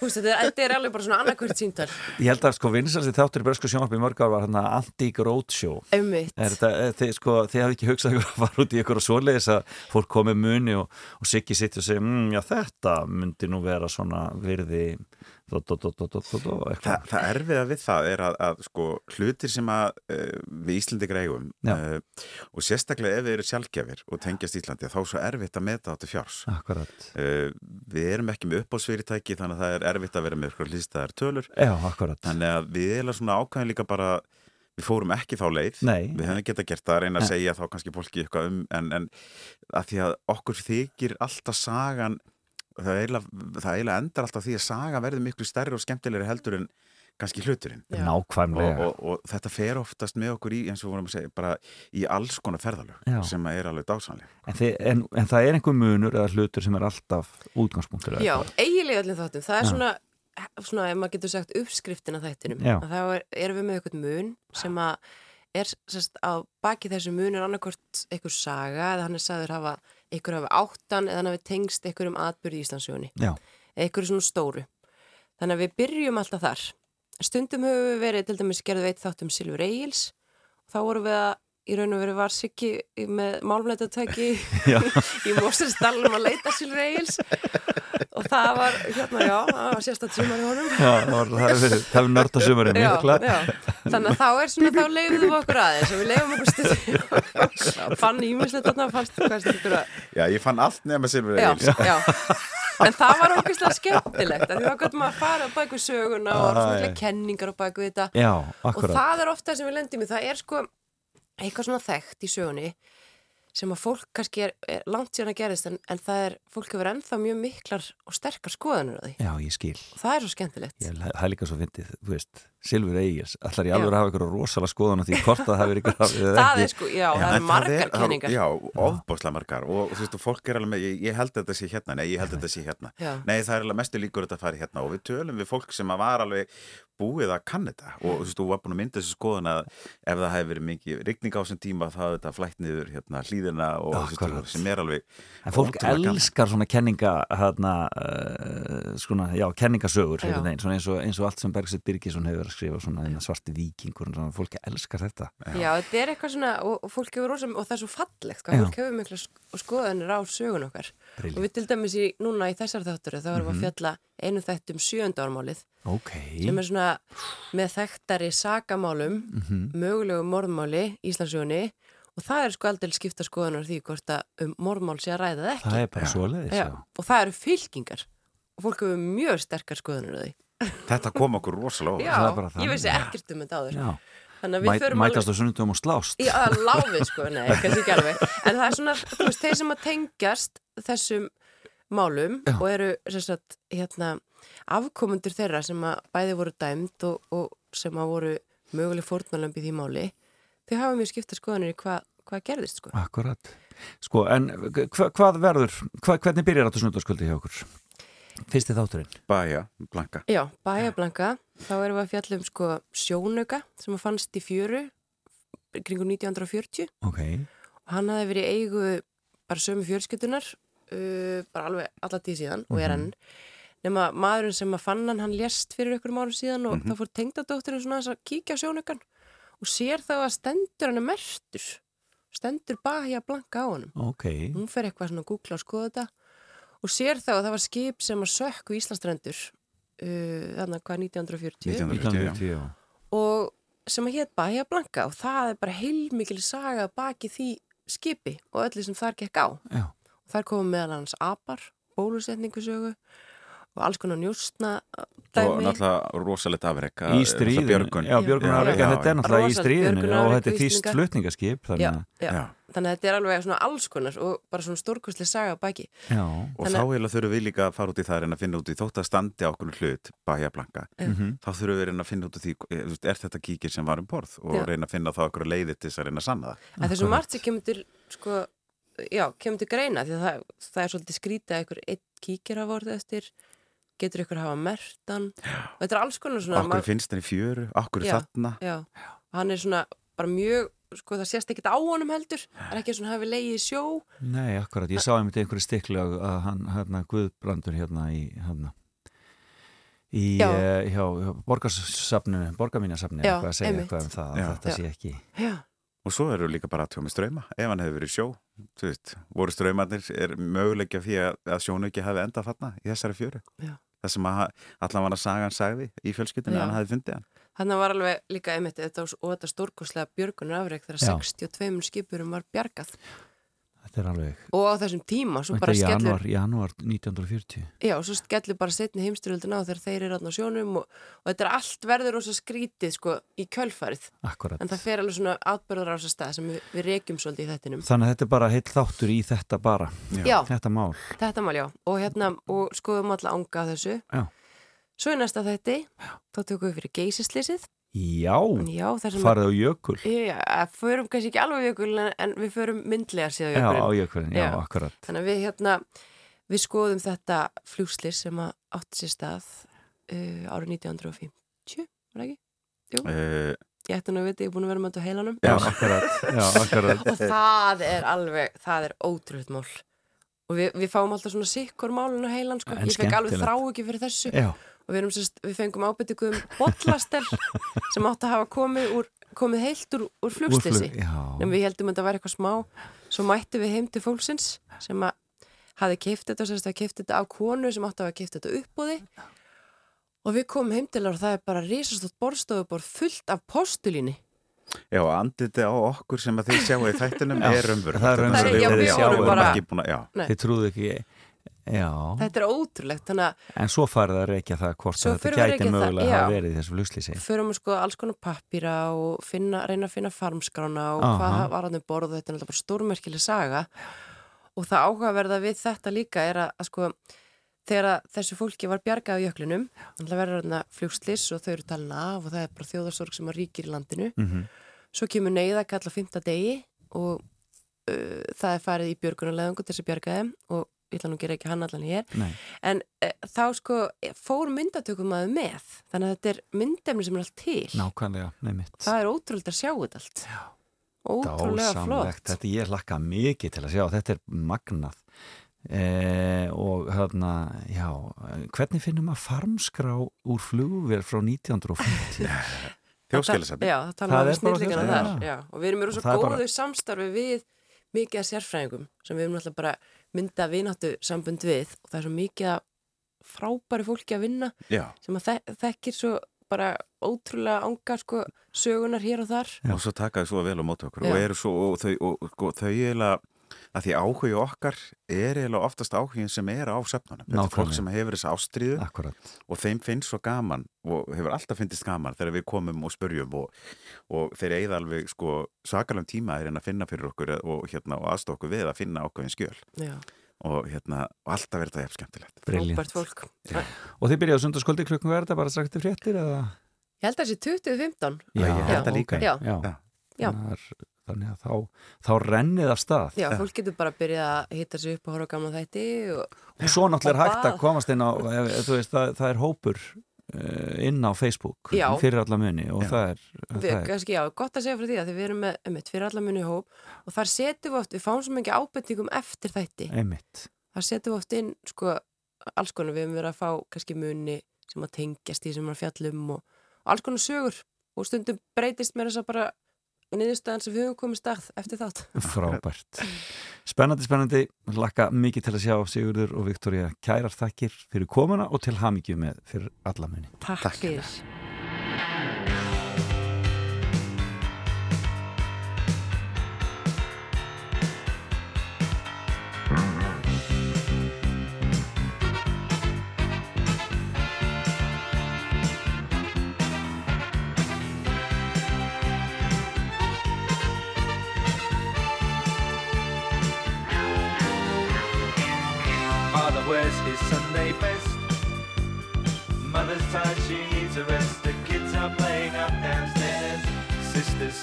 þetta, er- alveg bara svona annarkvært símtöl Ég held að sko vinsalsi þáttur í Börsku sjónvarpi í mörg ár var hérna. Einmitt. Er þetta, er þið, sko, þið hafði ekki hugsað að fara út í ykkur og svoleiðis að fólk komi muni og, og Siggi sitt og segi, mmm, já þetta myndi nú vera svona virði Þa, það erfiða við það er að, að sko, hlutir sem að uh, við Íslandi greiðum uh, og sérstaklega ef við eru sjálfgjafir og tengjast Íslandi þá er svo erfitt að meta þetta fjárs. Uh, við erum ekki með uppáðsfyrirtæki þannig að það er erfitt að vera með hlýstaðar tölur. Já, þannig að við erum svona ákvæðin líka bara við fórum ekki þá leið. Nei. við hefum geta gert það að reyna að Nei. segja þá kannski fólki eitthvað um en, en að því að okkur þykir alltaf sagan það eiginlega, það eiginlega endar alltaf því að saga verður miklu stærri og skemmtilegri heldur en kannski hluturinn Já. Nákvæmlega. og, og, og þetta fer oftast með okkur í eins og vorum að segja, bara í alls konar ferðalög Já. sem er alveg dásanlega En, en, en það er einhver munur eða hlutur sem er alltaf útgangspunktur Já, eiginlega öllum þáttum. Það er Já. svona, svona, ef maður getur sagt uppskriftin af þættinum. Þá er, erum við með eitthvað mun sem að er sérst á baki þessu mun er annarkort einhver saga eða hann er sagður hafa einhver hafa áttan eða hann hafi tengst einhverjum atbyrði í Íslandsjóni. Einhverju svona stóru. Þannig að við byrjum alltaf þar. Stundum höfum við verið, til dæmis gerðu veit þátt um Silfur Egils. Þá vorum við að í raun og veru var Siggi með málmleitatæki Já. í Mósinsdalum að leita Silfur Egils og það var, hérna, já, það var sérstætt sumar í honum. Já, það var- það hefur það nörda sumarinn Já, mikla. já, þannig að þá er svona, þá leiðum við okkur aðeins og við leiðum okkur stuð fann ímislegt þarna, fannst hvað er þetta Já, ég fann allt nema Silfur já, Egils. já, en það var okkur skemmtilegt, af því þá gott maður að fara á baku söguna og svona kenningar á baku þetta. Já, og það er ofta sem við lendum í, það er sko eitthvað svona þekkt í sögunni sem að fólk kannski er, er langt síðan að gerist en, en það er, fólk hefur ennþá mjög miklar og sterkar skoðanur á því Já, ég skil. og það er svo skemmtilegt Ég, það er líka svo fyndið, þú veist, Silfur Egils, allar ég Já. alveg að hafa ykkur rosalega skoðan á því hvort það hefur ykkur það ekki. er sko, já, það En eru margar það- kenningar Já, ofbáslega margar og þú veist, fólk er alveg með, ég, ég held að þetta sé hérna nei, ég held að þetta sé hérna Já. nei, það er alveg mestu líkur að þetta fari hérna og við tölum við fólk sem að var alveg búið að kann þetta og þú veist, þú var búin að mynda þessu skoðan að ef það hefði verið mikið rigning á þessum tíma þá hefði þetta flætt niður hérna hlýðina og þú veist, Akkurat. sem er alveg En fólk elskar svona kenninga hérna, uh, svona, já, kenningasögur Já. svona eins og, eins og allt sem Bergsveit Birgisson hefur að skrifa, svona svarti víkingur svona, fólk elskar þetta Já, þetta er eitthvað svona, og, og fólk hefur rosa, og það er svo fallegt, hvað fólk hefur mikla sk- skoðanir á sögun okkar. Brilliant. Og við til dæmis í, núna í þessar þáttur, þá erum við Mhm. að fjalla einu þætt um sjönda ármálið, Ok, sem er svona með þekktari sagamálum, Mhm. mögulegu morðmáli í Íslandsögunni, og það er sko aldrei skipta skoðanar því hvort að um morðmál sé að ræða það ekki. það er og það eru fylkingar, og fólk hefur mjög sterkar skoðanar á því. Þetta kom okkur rosalega Já, ég vissi ekkert um þetta áður. Mæ, Mætast á sunnundum og slást Já, láfið sko, nei, kannski ekki alveg En það er svona, þú veist, þeir sem að tengjast þessum málum Já. og eru, sem sagt, hérna afkomundur þeirra sem að bæði voru dæmt og, og sem að voru möguleg fórnalömbi því máli þau hafa mjög skipta skoðanir í hvað hva gerðist sko. Akkurat Sko, en hva, hvað verður hva, hvernig byrjar þetta sunnundaskvöldi hjá okkur? Fyrsti þátturinn. Bæja, Blanka Já, bæjablanka, þá erum við að fjalla um sko sjónauka sem að fannst í fjöru kringum 1940 Ok, og hann hafði verið eigu bara sömu fjölskyldunar uh, bara alveg alla tíð síðan og er enn. Nema maðurinn sem að fann hann hann lést fyrir ykkur árum síðan og þá fór tengdadótturinn svona aðeins að kíkja sjónaukan og sér þá að stendur hann er mertur stendur bahja blanka á honum. Ok. Hún fer eitthvað svona að googla og skoða þetta og sér þá að það var skip sem að sökku Íslandstrendur uh, þannig hvað 1940 1940, 1990, já. og sem að hétt Bahia Blanca og það er bara heilmikil saga baki því skipi og öllu sem þar gekk á. Já. Og þar komum meðal hans apar, bólusetningu og alls konar njóstna og dæmi. náttúrulega rosalegt afrek Í björgun já, björgun Já, afreka, já, þetta er náttúrulega í stríðinu og þetta er þýst flutningaskip þannig Já, að, já. Já. Þannig að þetta er alveg svona alls konar og bara svona stórkostlega saga baki. já, og Þannig þá að- eiginlega þurfum við líka að fara út í það að reyna að finna út í þótt að standi á okkur hlut Bahia Blanka, Mhm. þá þurfum við að reyna að finna út í því, eh, er þetta kíkir sem var um borð og Já. reyna að finna þá okkur leiði til þess að reyna að sanna það En þessu margt sem kemur til, sko, já, kemur til greina því að það, það er svolítið skrítið að ykkur eitt kíkir hafa orðið eftir, getur ykkur hafa mertan og þetta er alls konar svona. okkur finnst henni fjöru, okkur Já. þarna Já, hann er svona bara mjög, sko það sést ekkert á honum heldur það er ekki svona hafi leiði í sjó nei, akkurat, ég sá einmitt einhverju stikli að að hann, hérna, Guðbrandur hérna í, hérna í, Já. uh, hjá, hjá borgarsafninu, borgarmínasafninu eitthvað að segja einmitt. eitthvað um það, að Já. þetta Já. sé ekki Já, og svo eru líka bara að tjóma ströyma ef hann hefur verið í sjó þú veist, voru ströymarnir er möguleikja fyrir að, að sjónauki hafi endað þarna í þessari fjöru já það sem að allan var að sagan sagði í fjölskyldinu Já. hann hafði fundið hann Þannig var alveg líka einmitt þetta, og þetta stórkoslega björgunar afreg þegar Já. 62 skipurum var bjargað Þetta er alveg og á þessum tíma svo Þetta bara er skellur januar, januar 1940 Já, svo skellur bara setni heimstyrjöldin á þegar þeir eru þarna á sjónum og, og þetta er allt verður svo skrítið sko í kjölfarið. Akkurat. En það fer alveg svona atbyrður á þessa stað sem við, við reykjum svolítið í þettinum Þannig að þetta er bara heill þáttur í þetta bara. Já. Þetta mál. Þetta mál, já, og hérna og skoðum alla anga af þessu. Já. Svo í næsta þetti þá tökum við fyrir geysislýsið Já, Já, þar sem farið á jökul. Já, förum kannski ekki alveg á jökul en, en við förum myndlega síðan Já, jökulinn. á jökulin, já, Já. akkurat. Þannig að við hérna við skoðum þetta flugslis sem að átti sér stað uh, árið 1950 var ekki? Jú, uh, ég ætti nú að vita, ég er búin að vera með þetta á heilanum. Já, akkurat, já, akkurat. Og það er alveg, það er ótrúlega mál. Og við, við fáum alltaf svona sikkur málun á heilan sko, En ég fekk alveg þrá ekki fyrir þessu. Já, og við, sérst, við fengum ábyrtingu um botlastel sem átti að hafa komið, úr, komið heilt úr, úr já. En við heldum að þetta væri eitthvað smá svo mættum við heim til fólksins sem að hafi keift þetta sérst að keift þetta af konu sem átti að hafa keift þetta uppbúði og við komum heim til þar og það er bara risastótt borstofubor fullt af postulíni. Já, andliti á okkur sem að þið sjáu í þættinum er raunverulegt. það er vorum vorum bara- ekki búin að- Já, Nei. Þið trúðu ekki Já, þetta er ótrúlegt að en svo farið að reykja það hvort að þetta að gæti það, mögulega já. hafa verið í þessu flugslýsi förum við sko alls konar pappýra og finna, reyna að finna farmskrána og Aha. hvað var hann um borð þetta er náttúrulega bara stórmerkileg saga og það áhugaverða við þetta líka er að, að sko þegar að þessu fólki var bjargað á jöklinum þannig að verður þarna flugslis og þau eru talin af og það er bara þjóðarsorg sem að ríkir í landinu Mhm. svo kemur neyða kalla fymta degi og uh, það er farið í björgunarleðungu til þess að bjarga þeim og ég ætla nú að gera ekki hann allan hér. Nei, en uh, þá sko fór myndatökum aðu með þannig að þetta er myndefni sem er allt til. Nákvæmlega, neymitt það er ótrúlega að sjá þetta allt. Ótrúlega flott. Þetta ég hlakka mikið til að sjá Þetta er magnað. Eh, og hérna, já hvernig finnum maður farmskrá úr flugvél frá 1950 þjóðskælisafni. Já, það tala um er þjóðskjalasafn, þar. Já. já. og við erum svo það er bara- góðu samstarfi við mikið af sérfræðingum sem við erum náttúrulega bara mynda vináttu sambund við og það er svo mikið frábæri fólki að vinna Já, sem að þek þekkir svo bara ótrúlega ánga sko sögunar hér og þar. Já. og svo taka þau svo vel á móti okkur og eru svo, og þau, og, og, þau eiginlega að því áhugi okkar er eiginlega oftast áhugin sem er á söfnunum. Þetta er fólk sem hefur þessa ástríðu Akkurat, og þeim finnst svo gaman og hefur alltaf finnist gaman þegar við komum og spurjum og, og þeir eigða alveg sko sakalegum tíma er en að finna fyrir okkur og, hérna, og aðstofa okkur við að finna ákveðin skjöl já, og, hérna, og alltaf er þetta jafn skemmtilegt. Já. Og þið byrjaðu sundarskvöldi klukkum verða bara sagt til fréttir eða? Ég held að það sé 2015 Já. Já, Já. Já. Þannig, að, þá, þá rennið af stað. Já, fólk getur bara að byrja að hitta sig upp og horfa á gamla þætti og og svo náttúrulega er hægt að komast inn á ef- ef þú veist, það, það er hópur uh, inn á Facebook Já. fyrir alla muni og Já. það er, við, það er kannski, já, gott að segja fyrir því að því við erum með, með fyrir alla muni hóp og þar setjum við oft, við fáum svo mikið ábendingum eftir þætti, einmitt. Þar setjum við oft inn sko, alls konar, við höfum verið að fá kannski muni sem að tengjast í sem að fjallum og, og alls konar sögur og stundum breytist mér þess að bara niðurstaðan sem við höfum komið stað eftir þátt. Frábært. Spennandi, spennandi, lakka mikið til að sjá Sigurður og Viktoria kærar þakkir fyrir komuna og til hamingju með fyrir alla muni. Takk, Takk fyrir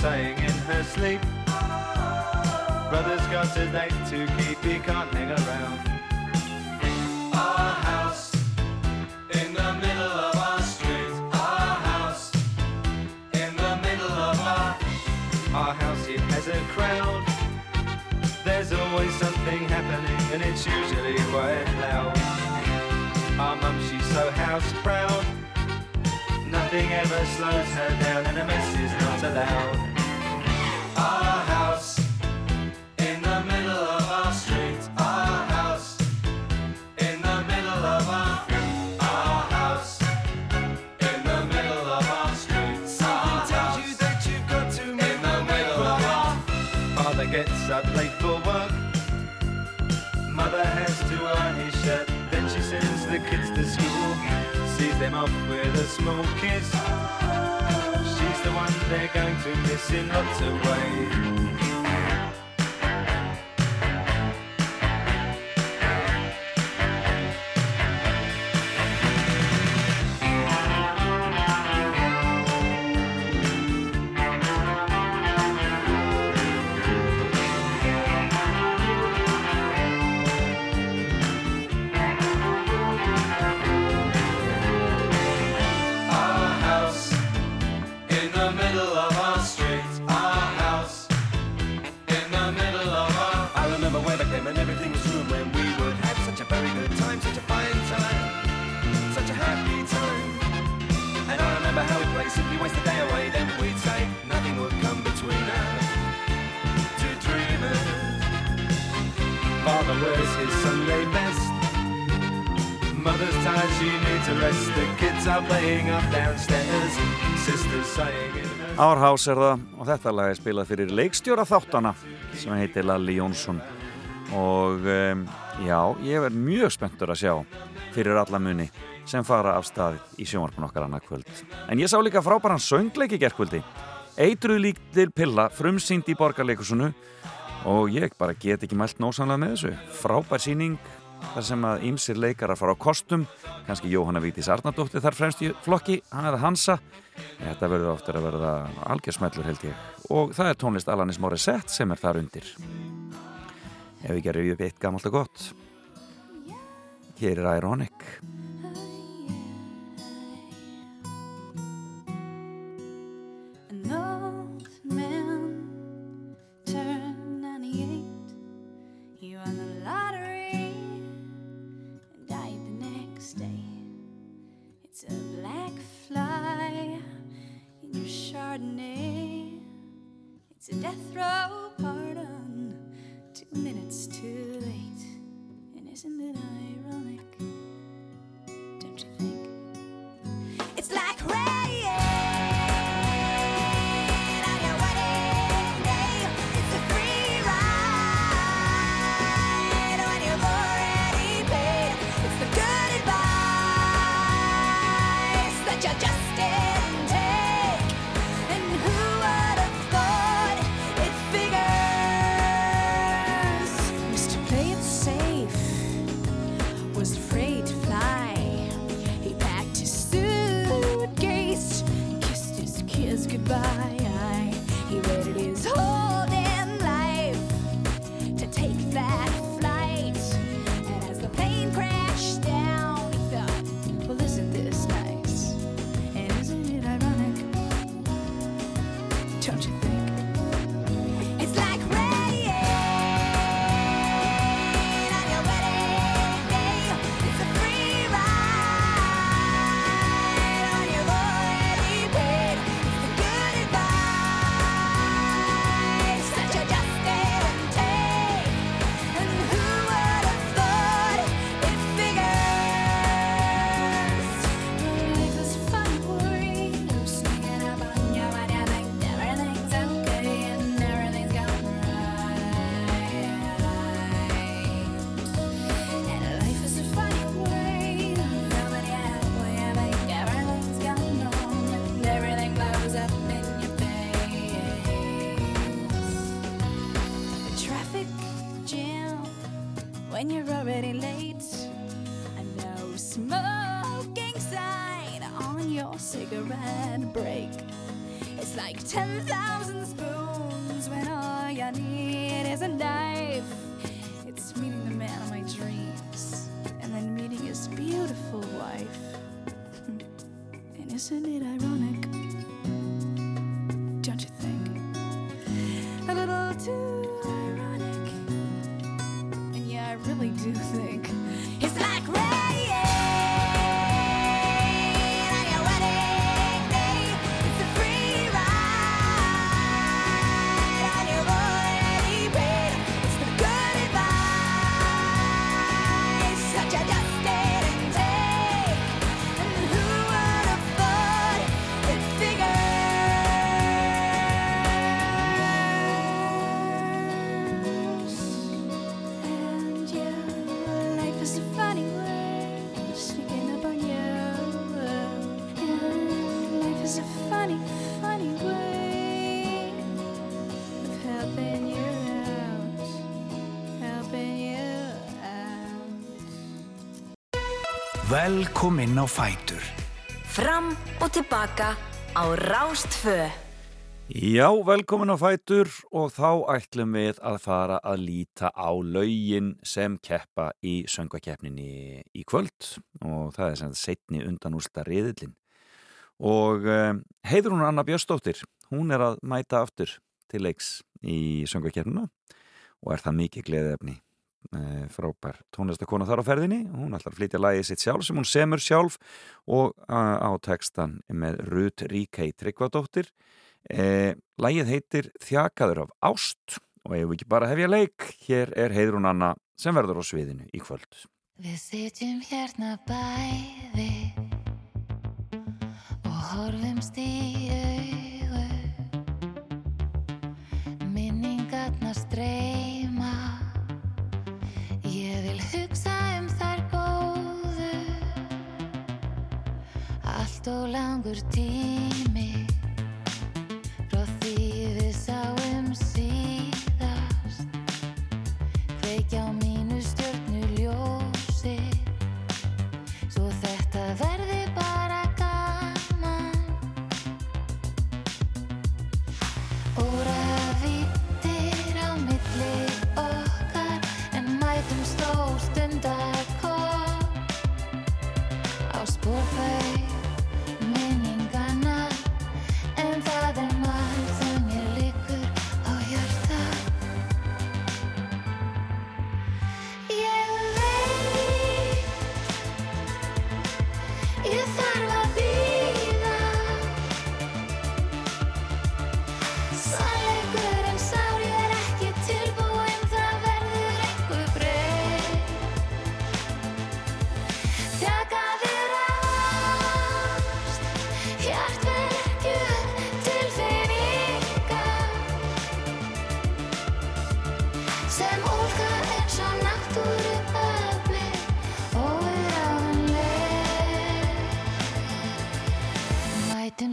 sighing in her sleep. Brother's got a date to keep, he can't hang around. Our house in the middle of our street. Our house in the middle of our our house. It has a crowd. There's always something happening, and it's usually quite loud. Our mum, she's so house proud. Nothing ever slows her down, and a mess is not allowed. up late for work. Mother has to iron his shirt, then she sends the kids to school, sees them off with a small kiss. She's the one they're going to miss in lots of ways. Árhás er það og þetta lag er spilað fyrir leikstjóra þáttana sem heitir Lalli Jónsson og um, já, ég verð mjög spenntur að sjá fyrir alla muni sem fara af stað í sjónvarpun okkar annað kvöld. En ég sá líka frábæran söngleiki gerðkvöldi, eitru lík til pilla frumsýnd í borgarleikusunu og ég bara get ekki mælt nósanlega með þessu. Frábær síning þar sem að ýmsir leikarar fara á kostum. Kannski Jóhanna Vítis Arnardóttir þar fremst í flokki, hann eða Hansa. Þetta verður oftar að verða algjörsmellur held ég. Og það er tónlist Alanis Morissette sem er þar undir. Ef við gerum upp eitt gammalt og gott. Hér er Ironic. No It's a death row. Velkomin á Fætur. Fram og tilbaka á Rástfö. Já, velkomin á Fætur og þá ætlum við að fara að líta á laugin sem keppa í söngvakeppninni í kvöld og það er sem þetta setni undanústa riðillin. Og um, heiður hún Anna Björnsdóttir, hún er að mæta aftur til leiks í söngvakeppnina og er það mikið gleðefni e, frábær tónlistakona þar á ferðinni. Hún ætlar að flytja lagið sitt sjálf sem hún semur sjálf og á textan með Rut Ríkei Tryggvadóttir. E, lagið heitir Þjakaður af ást og ef við ekki bara hefja leik? Hér er Heiðrún Anna sem verður á sviðinu í kvöld. Við sitjum hérna bæði og horfumst í augu. Minningarnar streyma Allt og langur tími. Frá því við sáum síðast. Kveikja á mínu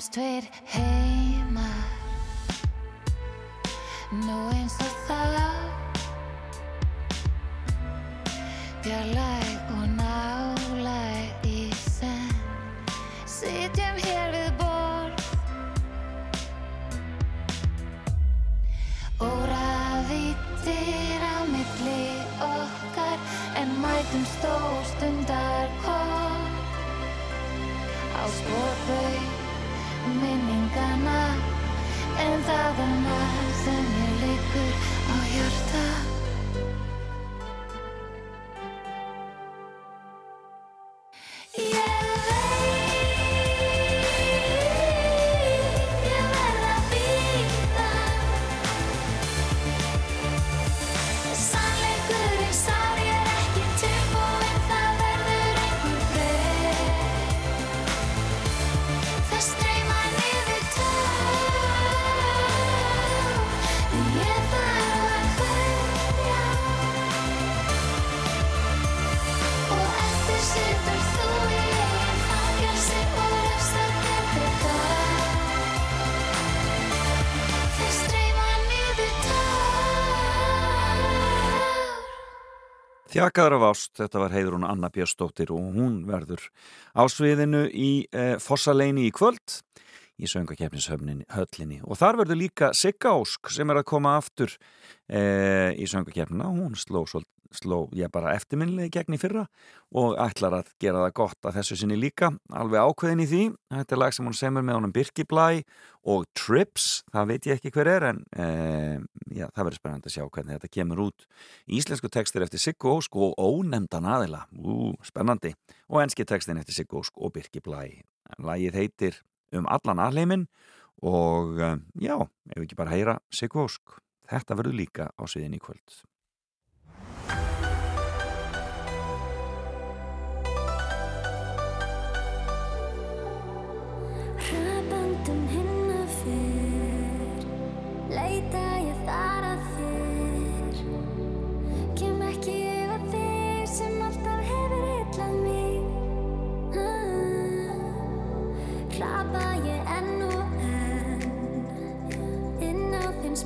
straight. Hey. Þjakaður af ást, þetta var Heiðrún Anna Björnsdóttir og hún verður á sviðinu í e, Fossaleini í kvöld í söngakefnishöllinni og þar verður líka Sigga Ósk sem er að koma aftur e, í söngakefnina hún sló, sló, sló ég bara eftirminnlega gegn í fyrra og ætlar að gera það gott að þessu sinni líka. Alveg ákveðin í því. Þetta er lag sem hún semur með honum Birki Blæ og Trips, það veit ég ekki hver er en e, já, það verður spennandi að sjá hvernig þetta kemur út. Íslensku textir eftir Siggu Ósk og ónefndan aðila. Ú, spennandi. Og enski textin eftir Siggu Ósk og Birki Blæ. Lagið heitir um allan aðleimin og eh, já, ef við ekki bara heyra Siggu Ósk, þetta verður líka á sviðin í kvöld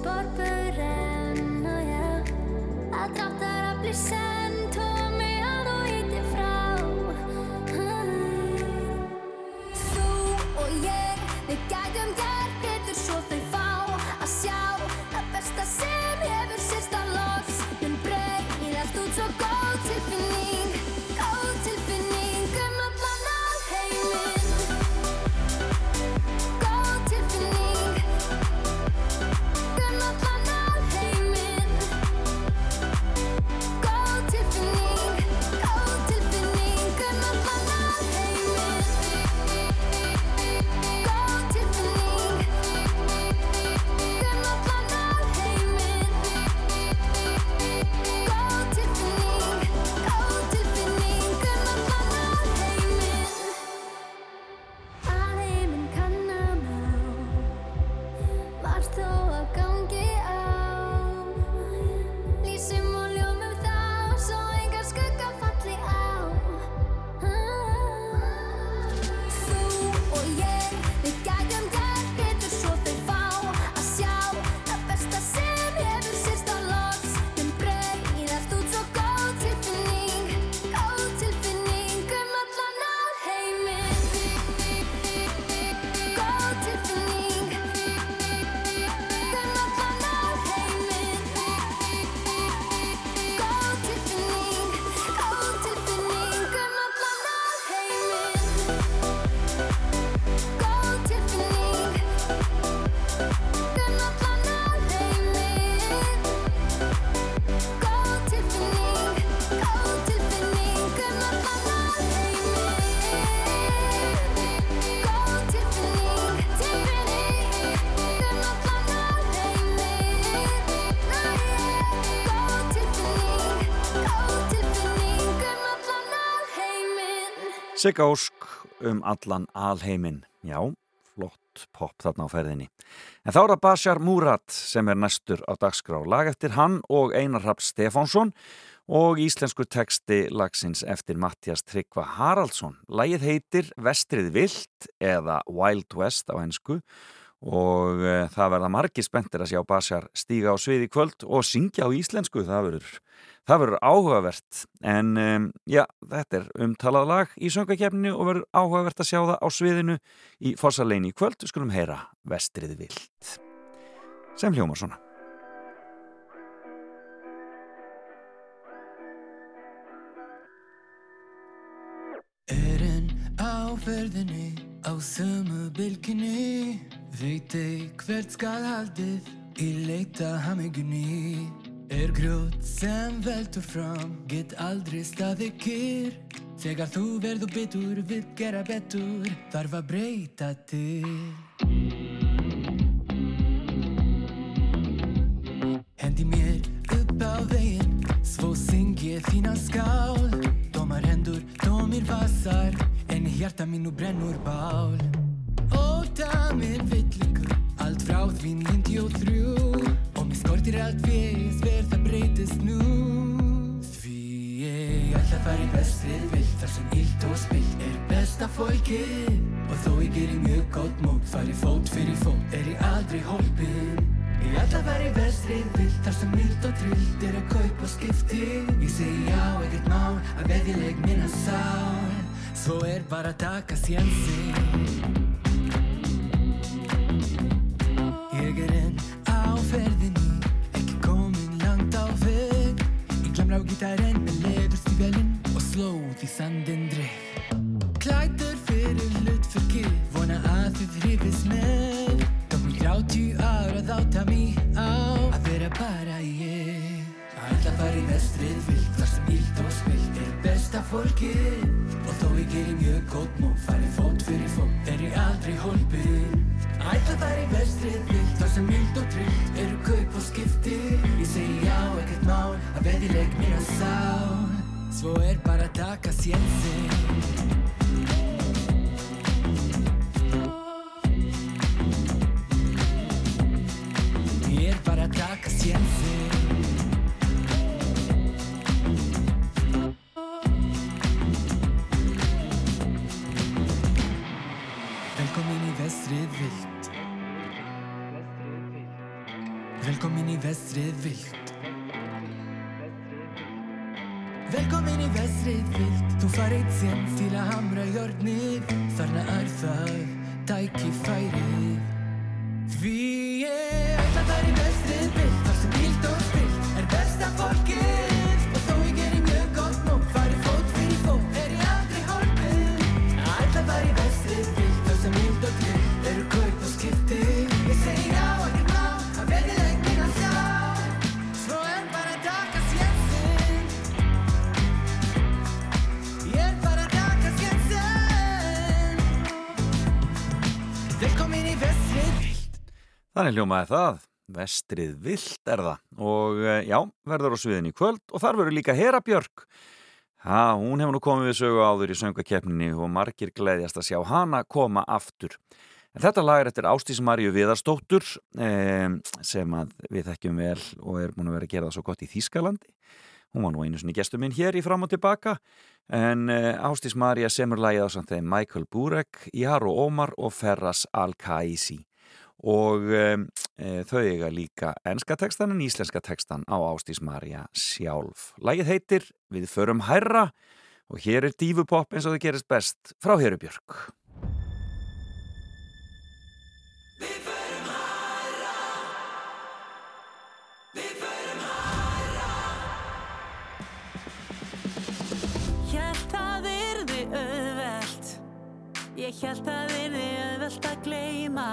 enn Sigga Ósk um allan alheiminn. Já, flott pop þarna á ferðinni. En þá er það Bashar Murat sem er næstur á dagskrá. Lag eftir hann og Einar Rapp Stefánsson og íslensku teksti lagsins eftir Mattias Tryggva Haraldsson. Lagið heitir Vestrið Vilt eða Wild West á ennsku og e, það verða margi spenntir að sjá Bashar stíga á sviði kvöld og syngja á íslensku. Það verður, það verður áhugavert en e, já, þetta er umtalað lag í söngakefninu og verður áhugavert að sjá það á sviðinu í Fossarlein í kvöld. Við skulum heyra Vestrið Vilt sem hljómar svona. Erinn á ferðinni á sömu bylginni Veit ei hvert skal haldið í leita hamingunni Er grjót sem veldur fram Get aldrei staði kyrr. Þegar þú verður bitur Vil gera betur Þarf að breyta til. Hendi mér upp á veginn Svo syng ég þína skál. Dómar hendur, dómir vassar En í hjarta mínu brennur bál. Óta minn villingur. Allt frá því 93 Og mér skortir allt fés Verð það breytist nú. Því ég ætla að fara í vestrið vilt Þar sem illt og spilt er besta fólkið. Og þó ég gerir mjög gott mót Fari fót fyrir fót Er ég aldrei hólpinn Ég ætla að fara í vestrið vilt Þar sem mild og trillt er að kaupa skipti. Ég segi já, ekkert mál Að veðileg minna sál Svo er bara að taka sjensin Ég er enn á ferðinni Ekki komin langt á veg Ég glemra á gítarinn með leður stífjælinn Og slóð í sandin dreif Klætur fyrir hlutverkið Vona að þið hrifis með Tók mér 30 ára þá tað besta fólkið. Og þó ég gerir mjög gótt mót Fari fót fyrir fót er ég aldrei hólpinn Að ætla að fara í vestrið vilt Þar sem ílt og trillt eru kaup og skipti. Ég segi já, ekkert mál Að veðileg mína sál. Svo er bara að taka sjensin vilt Velkomin í vestrið vilt Velkomin í vestrið vilt Þú farið sem til að hamra jörnið Þarna er það tækifærið Því Þannig hljómaði það, vestrið vilt er það og eh, já, verður á sviðin í kvöld og þar verður líka Hera Björk. Ha, hún hefur nú komið við sögu áður í söngakeppninni og margir gleðjast að sjá hana koma aftur. En þetta lag er eftir Ástís Maríu Viðarstóttur eh, sem við þekkjum vel og er búin að vera að gera það svo gott í Þýskalandi. Hún var nú einu sinni gestur minn hér í fram og tilbaka en eh, Ástís Maríu semur lagið á samt þeim Michael Burek, Jaro Ómar og Ferras Al-Kaisi og um, e, þau eiga líka enska tekstan en íslenska tekstan á Ástís Marja sjálf. Lægið heitir Við förum hærra og hér er dífupopp eins og það gerist best frá Herubjörg. Hjælt það yrði auðvelt Ég hjælt það yrði auðvelt að gleyma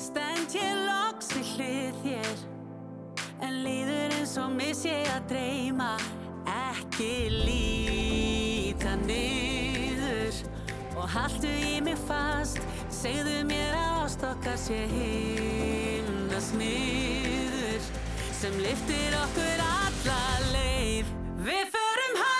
Stend ég loks í hlið þér. En líður eins og miss ég að dreyma. Ekki líta niður. Og haltu í mig fast. Segðu mér að ástokkar sé himna smiður. Sem liftir okkur alla leið. Við förum hærra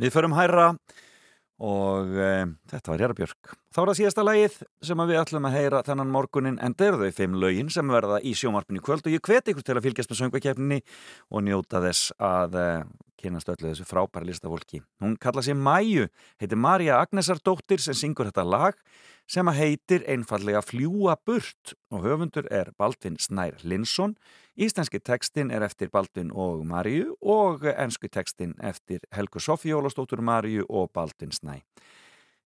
Við förum hæra og e, þetta var Jara Björk. Þá er það síðasta lagið sem við ætlum að heyra þennan morgunin en það eru þau fimm lögin sem verða í sjómarpinu kvöld og ég hveti ykkur til að fylgjast með söngvakefninni og njóta þess að e, kynast öllu þessu frábæra listafólki. Hún kalla sér Mæju, heitir Marja Agnesardóttir sem syngur þetta lag sem heitir einfallega Fljúa burt og höfundur er Baldvin Snær Linsson Íslenski tekstin er eftir Baldvin og Maríu og ennsku tekstin eftir Helgu Sofí Ólastóttur Maríu og Baldvin Snæ.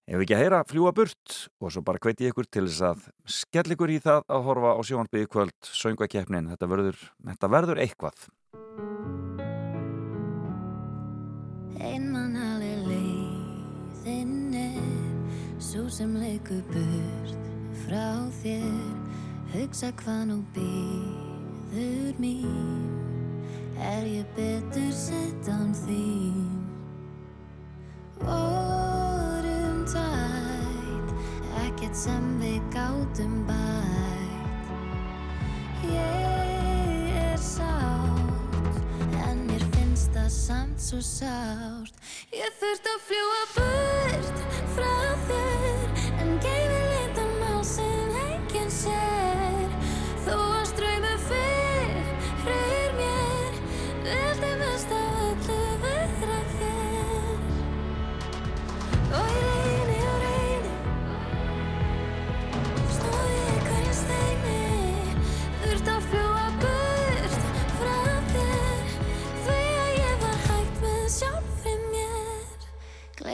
Ef ekki að heyra fljúa burt og svo bara hveti ykkur til þess að skell ykkur í það að horfa á sjónarbyggju kvöld, söngvakeppnin, þetta verður, þetta verður eitthvað. Einmannaleg leiðin er Svo sem leikur burt frá þér Hugsa hvað nú býður mín Er ég betur sett án þín? Vorum tætt Ekkert sem við gátum bætt. Ég er sátt En mér finnst það samt svo sárt. Ég þurft að fljúa burt frá þér En geymi litan mál sem enginn sér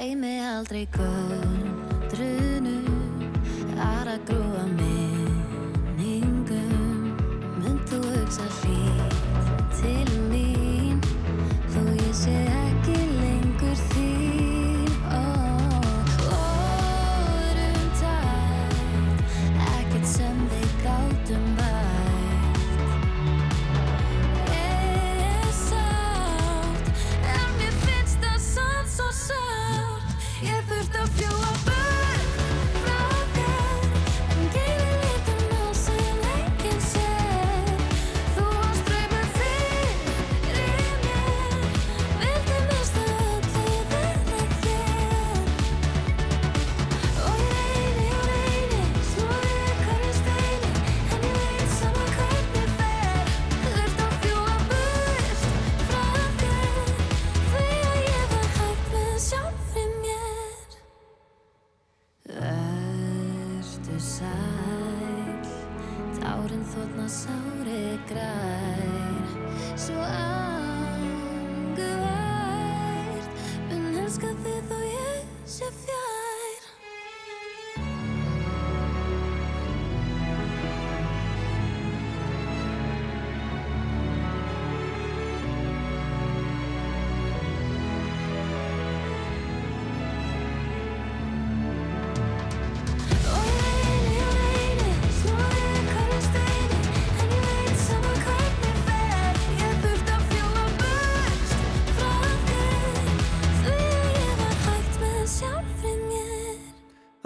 Gleymi aldrei göldrunu Ara grúa minningum Mynd þú hugsa hlýtt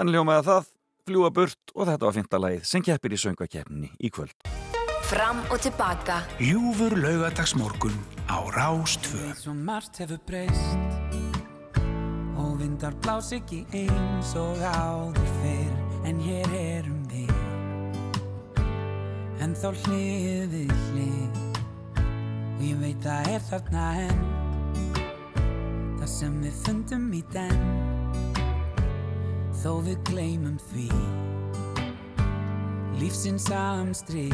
Þannig ljómaði það, fljúa burt og þetta var fynda lagið sem keppir í söngvakeppninni í kvöld. Fram og tilbaka. Ljúfur laugadagsmorgun á Rástvö. Svo margt hefur breyst Og vindar blás ekki eins og áður fyrr En hér erum við En þá hlið við hlið Og ég veit það er þarna enn Það sem við fundum í den Þó við gleymum því. Lífsins amstri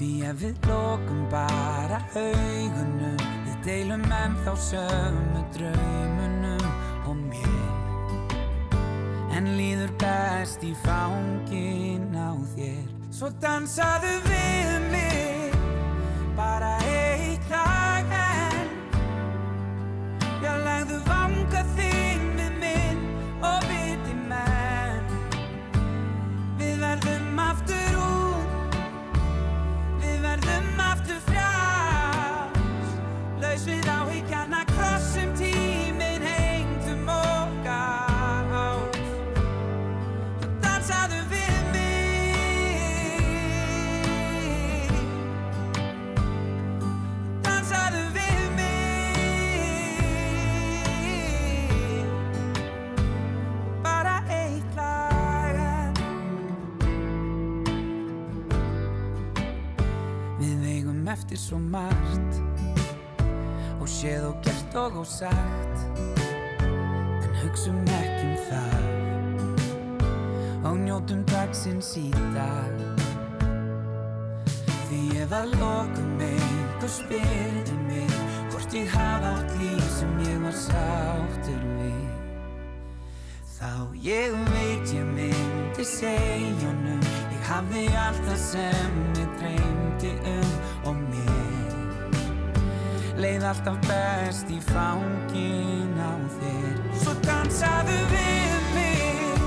Því að við lokum bara augunum. Við deilum ennþá sömu draumunum og mér. En líður best í fangin á þér. Svo dansaðu við mig. Bara eitt lag enn. Já, legðu vanga þín minn og viti menn. Við verðum aftur eftir svo margt. Og séð og gert og ósagt en hugsum ekki um það. Og njótum dagsins í dag. Því ef að lokum einhver spyrði mig hvort ég hafa átt líf sem ég var sáttur við þá ég veit ég myndi segja honum ég hafði allt það sem ég dreymdi um leið alltaf best í fangin á þér. Svo dansaðu við mig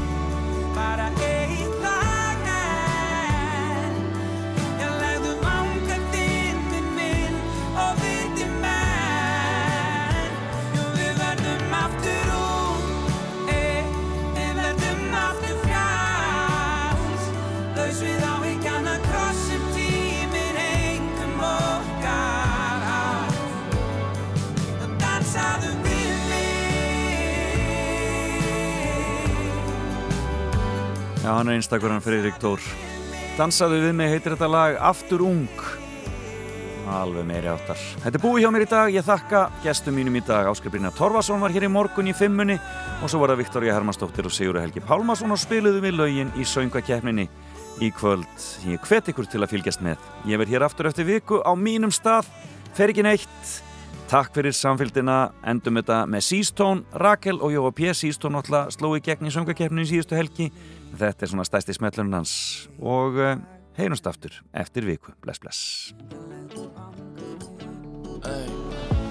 bara einn Já, hann er einstakur hann Friðrik Tór Dansaðu við mig heitir þetta lag Aftur ung. Alveg meiri áttar. Þetta er búið hjá mér í dag, ég þakka gestum mínum í dag. Áskar Brynjar Torfason var hér í morgun í fimmunni og svo var það Viktoria Hermannsdóttir og Sigurður Helgi Pálmason og spiluðu við lögin í söngakeppninni í kvöld. Ég hvet ykkur til að fylgjast með. Ég verð hér aftur eftir viku á mínum stað. Fer ekki neitt. Takk fyrir samfélgina, endum þetta með Seastone, Rakel og Jóa P. Seastone alltaf sló í gegn í söngakeppninu í síðustu helgi Þetta er svona stæsti smellunum hans. Og uh, heyrumst aftur eftir viku. Bless, bless.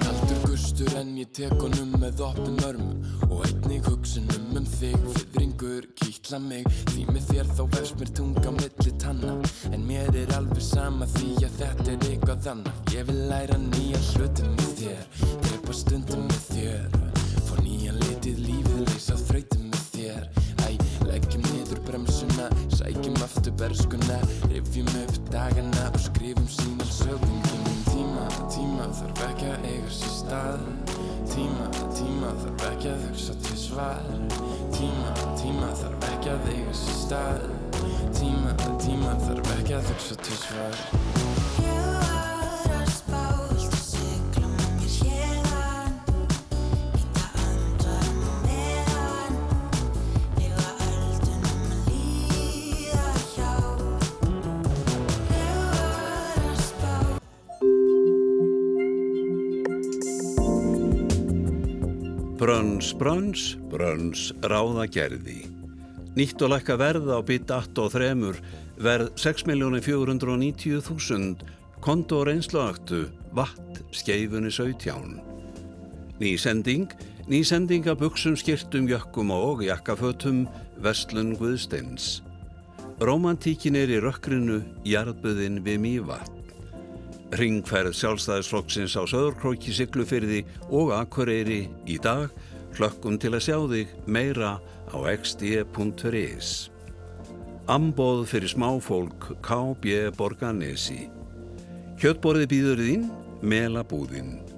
Kaldur gustur en ég tek honum með opnum örmum. Og einnig hugsunum um þig fyrringur kýtla mig. Því með þér þá vefst mér tunga milli tanna. En mér er alveg sama því að þetta er eitthvað annað. Ég vil læra nýja hlutum með þér drepa stundum með þér. Fá nýjan litið lífið leysa þrautum sækjum aftur berskuna rifjum upp dagana og skrifum sína sögum Tímum tíma, tíma þarf ekki að eiga sér stað. Tíma, tíma þarf ekki að hugsa til svar. Tíma, tíma þarf ekki að eiga sér stað. Tíma, tíma þarf ekki að hugsa til svar Brönns, brönns, brönns, ráða gerði. Nýtt og lækka verð á bit 8 og 3, verð 6.490.000, konto og reynsluaktu, vatt, skeifunni 17. Ný sending, ný sending af buksum, skirtum, jökkum og jakkafötum, vestlun Guðsteins. Romantíkin er í rökkrinu, jarðbuðin við mývatn. Ringferð sjálfstæðisflokksins á Söðurkróki Siglufyrði og Akureyri í dag hlökkum til að sjá þig meira á xd.is. Amboð fyrir smáfólk KB Borganesi. Kjötborði býður þín, melabúðinn.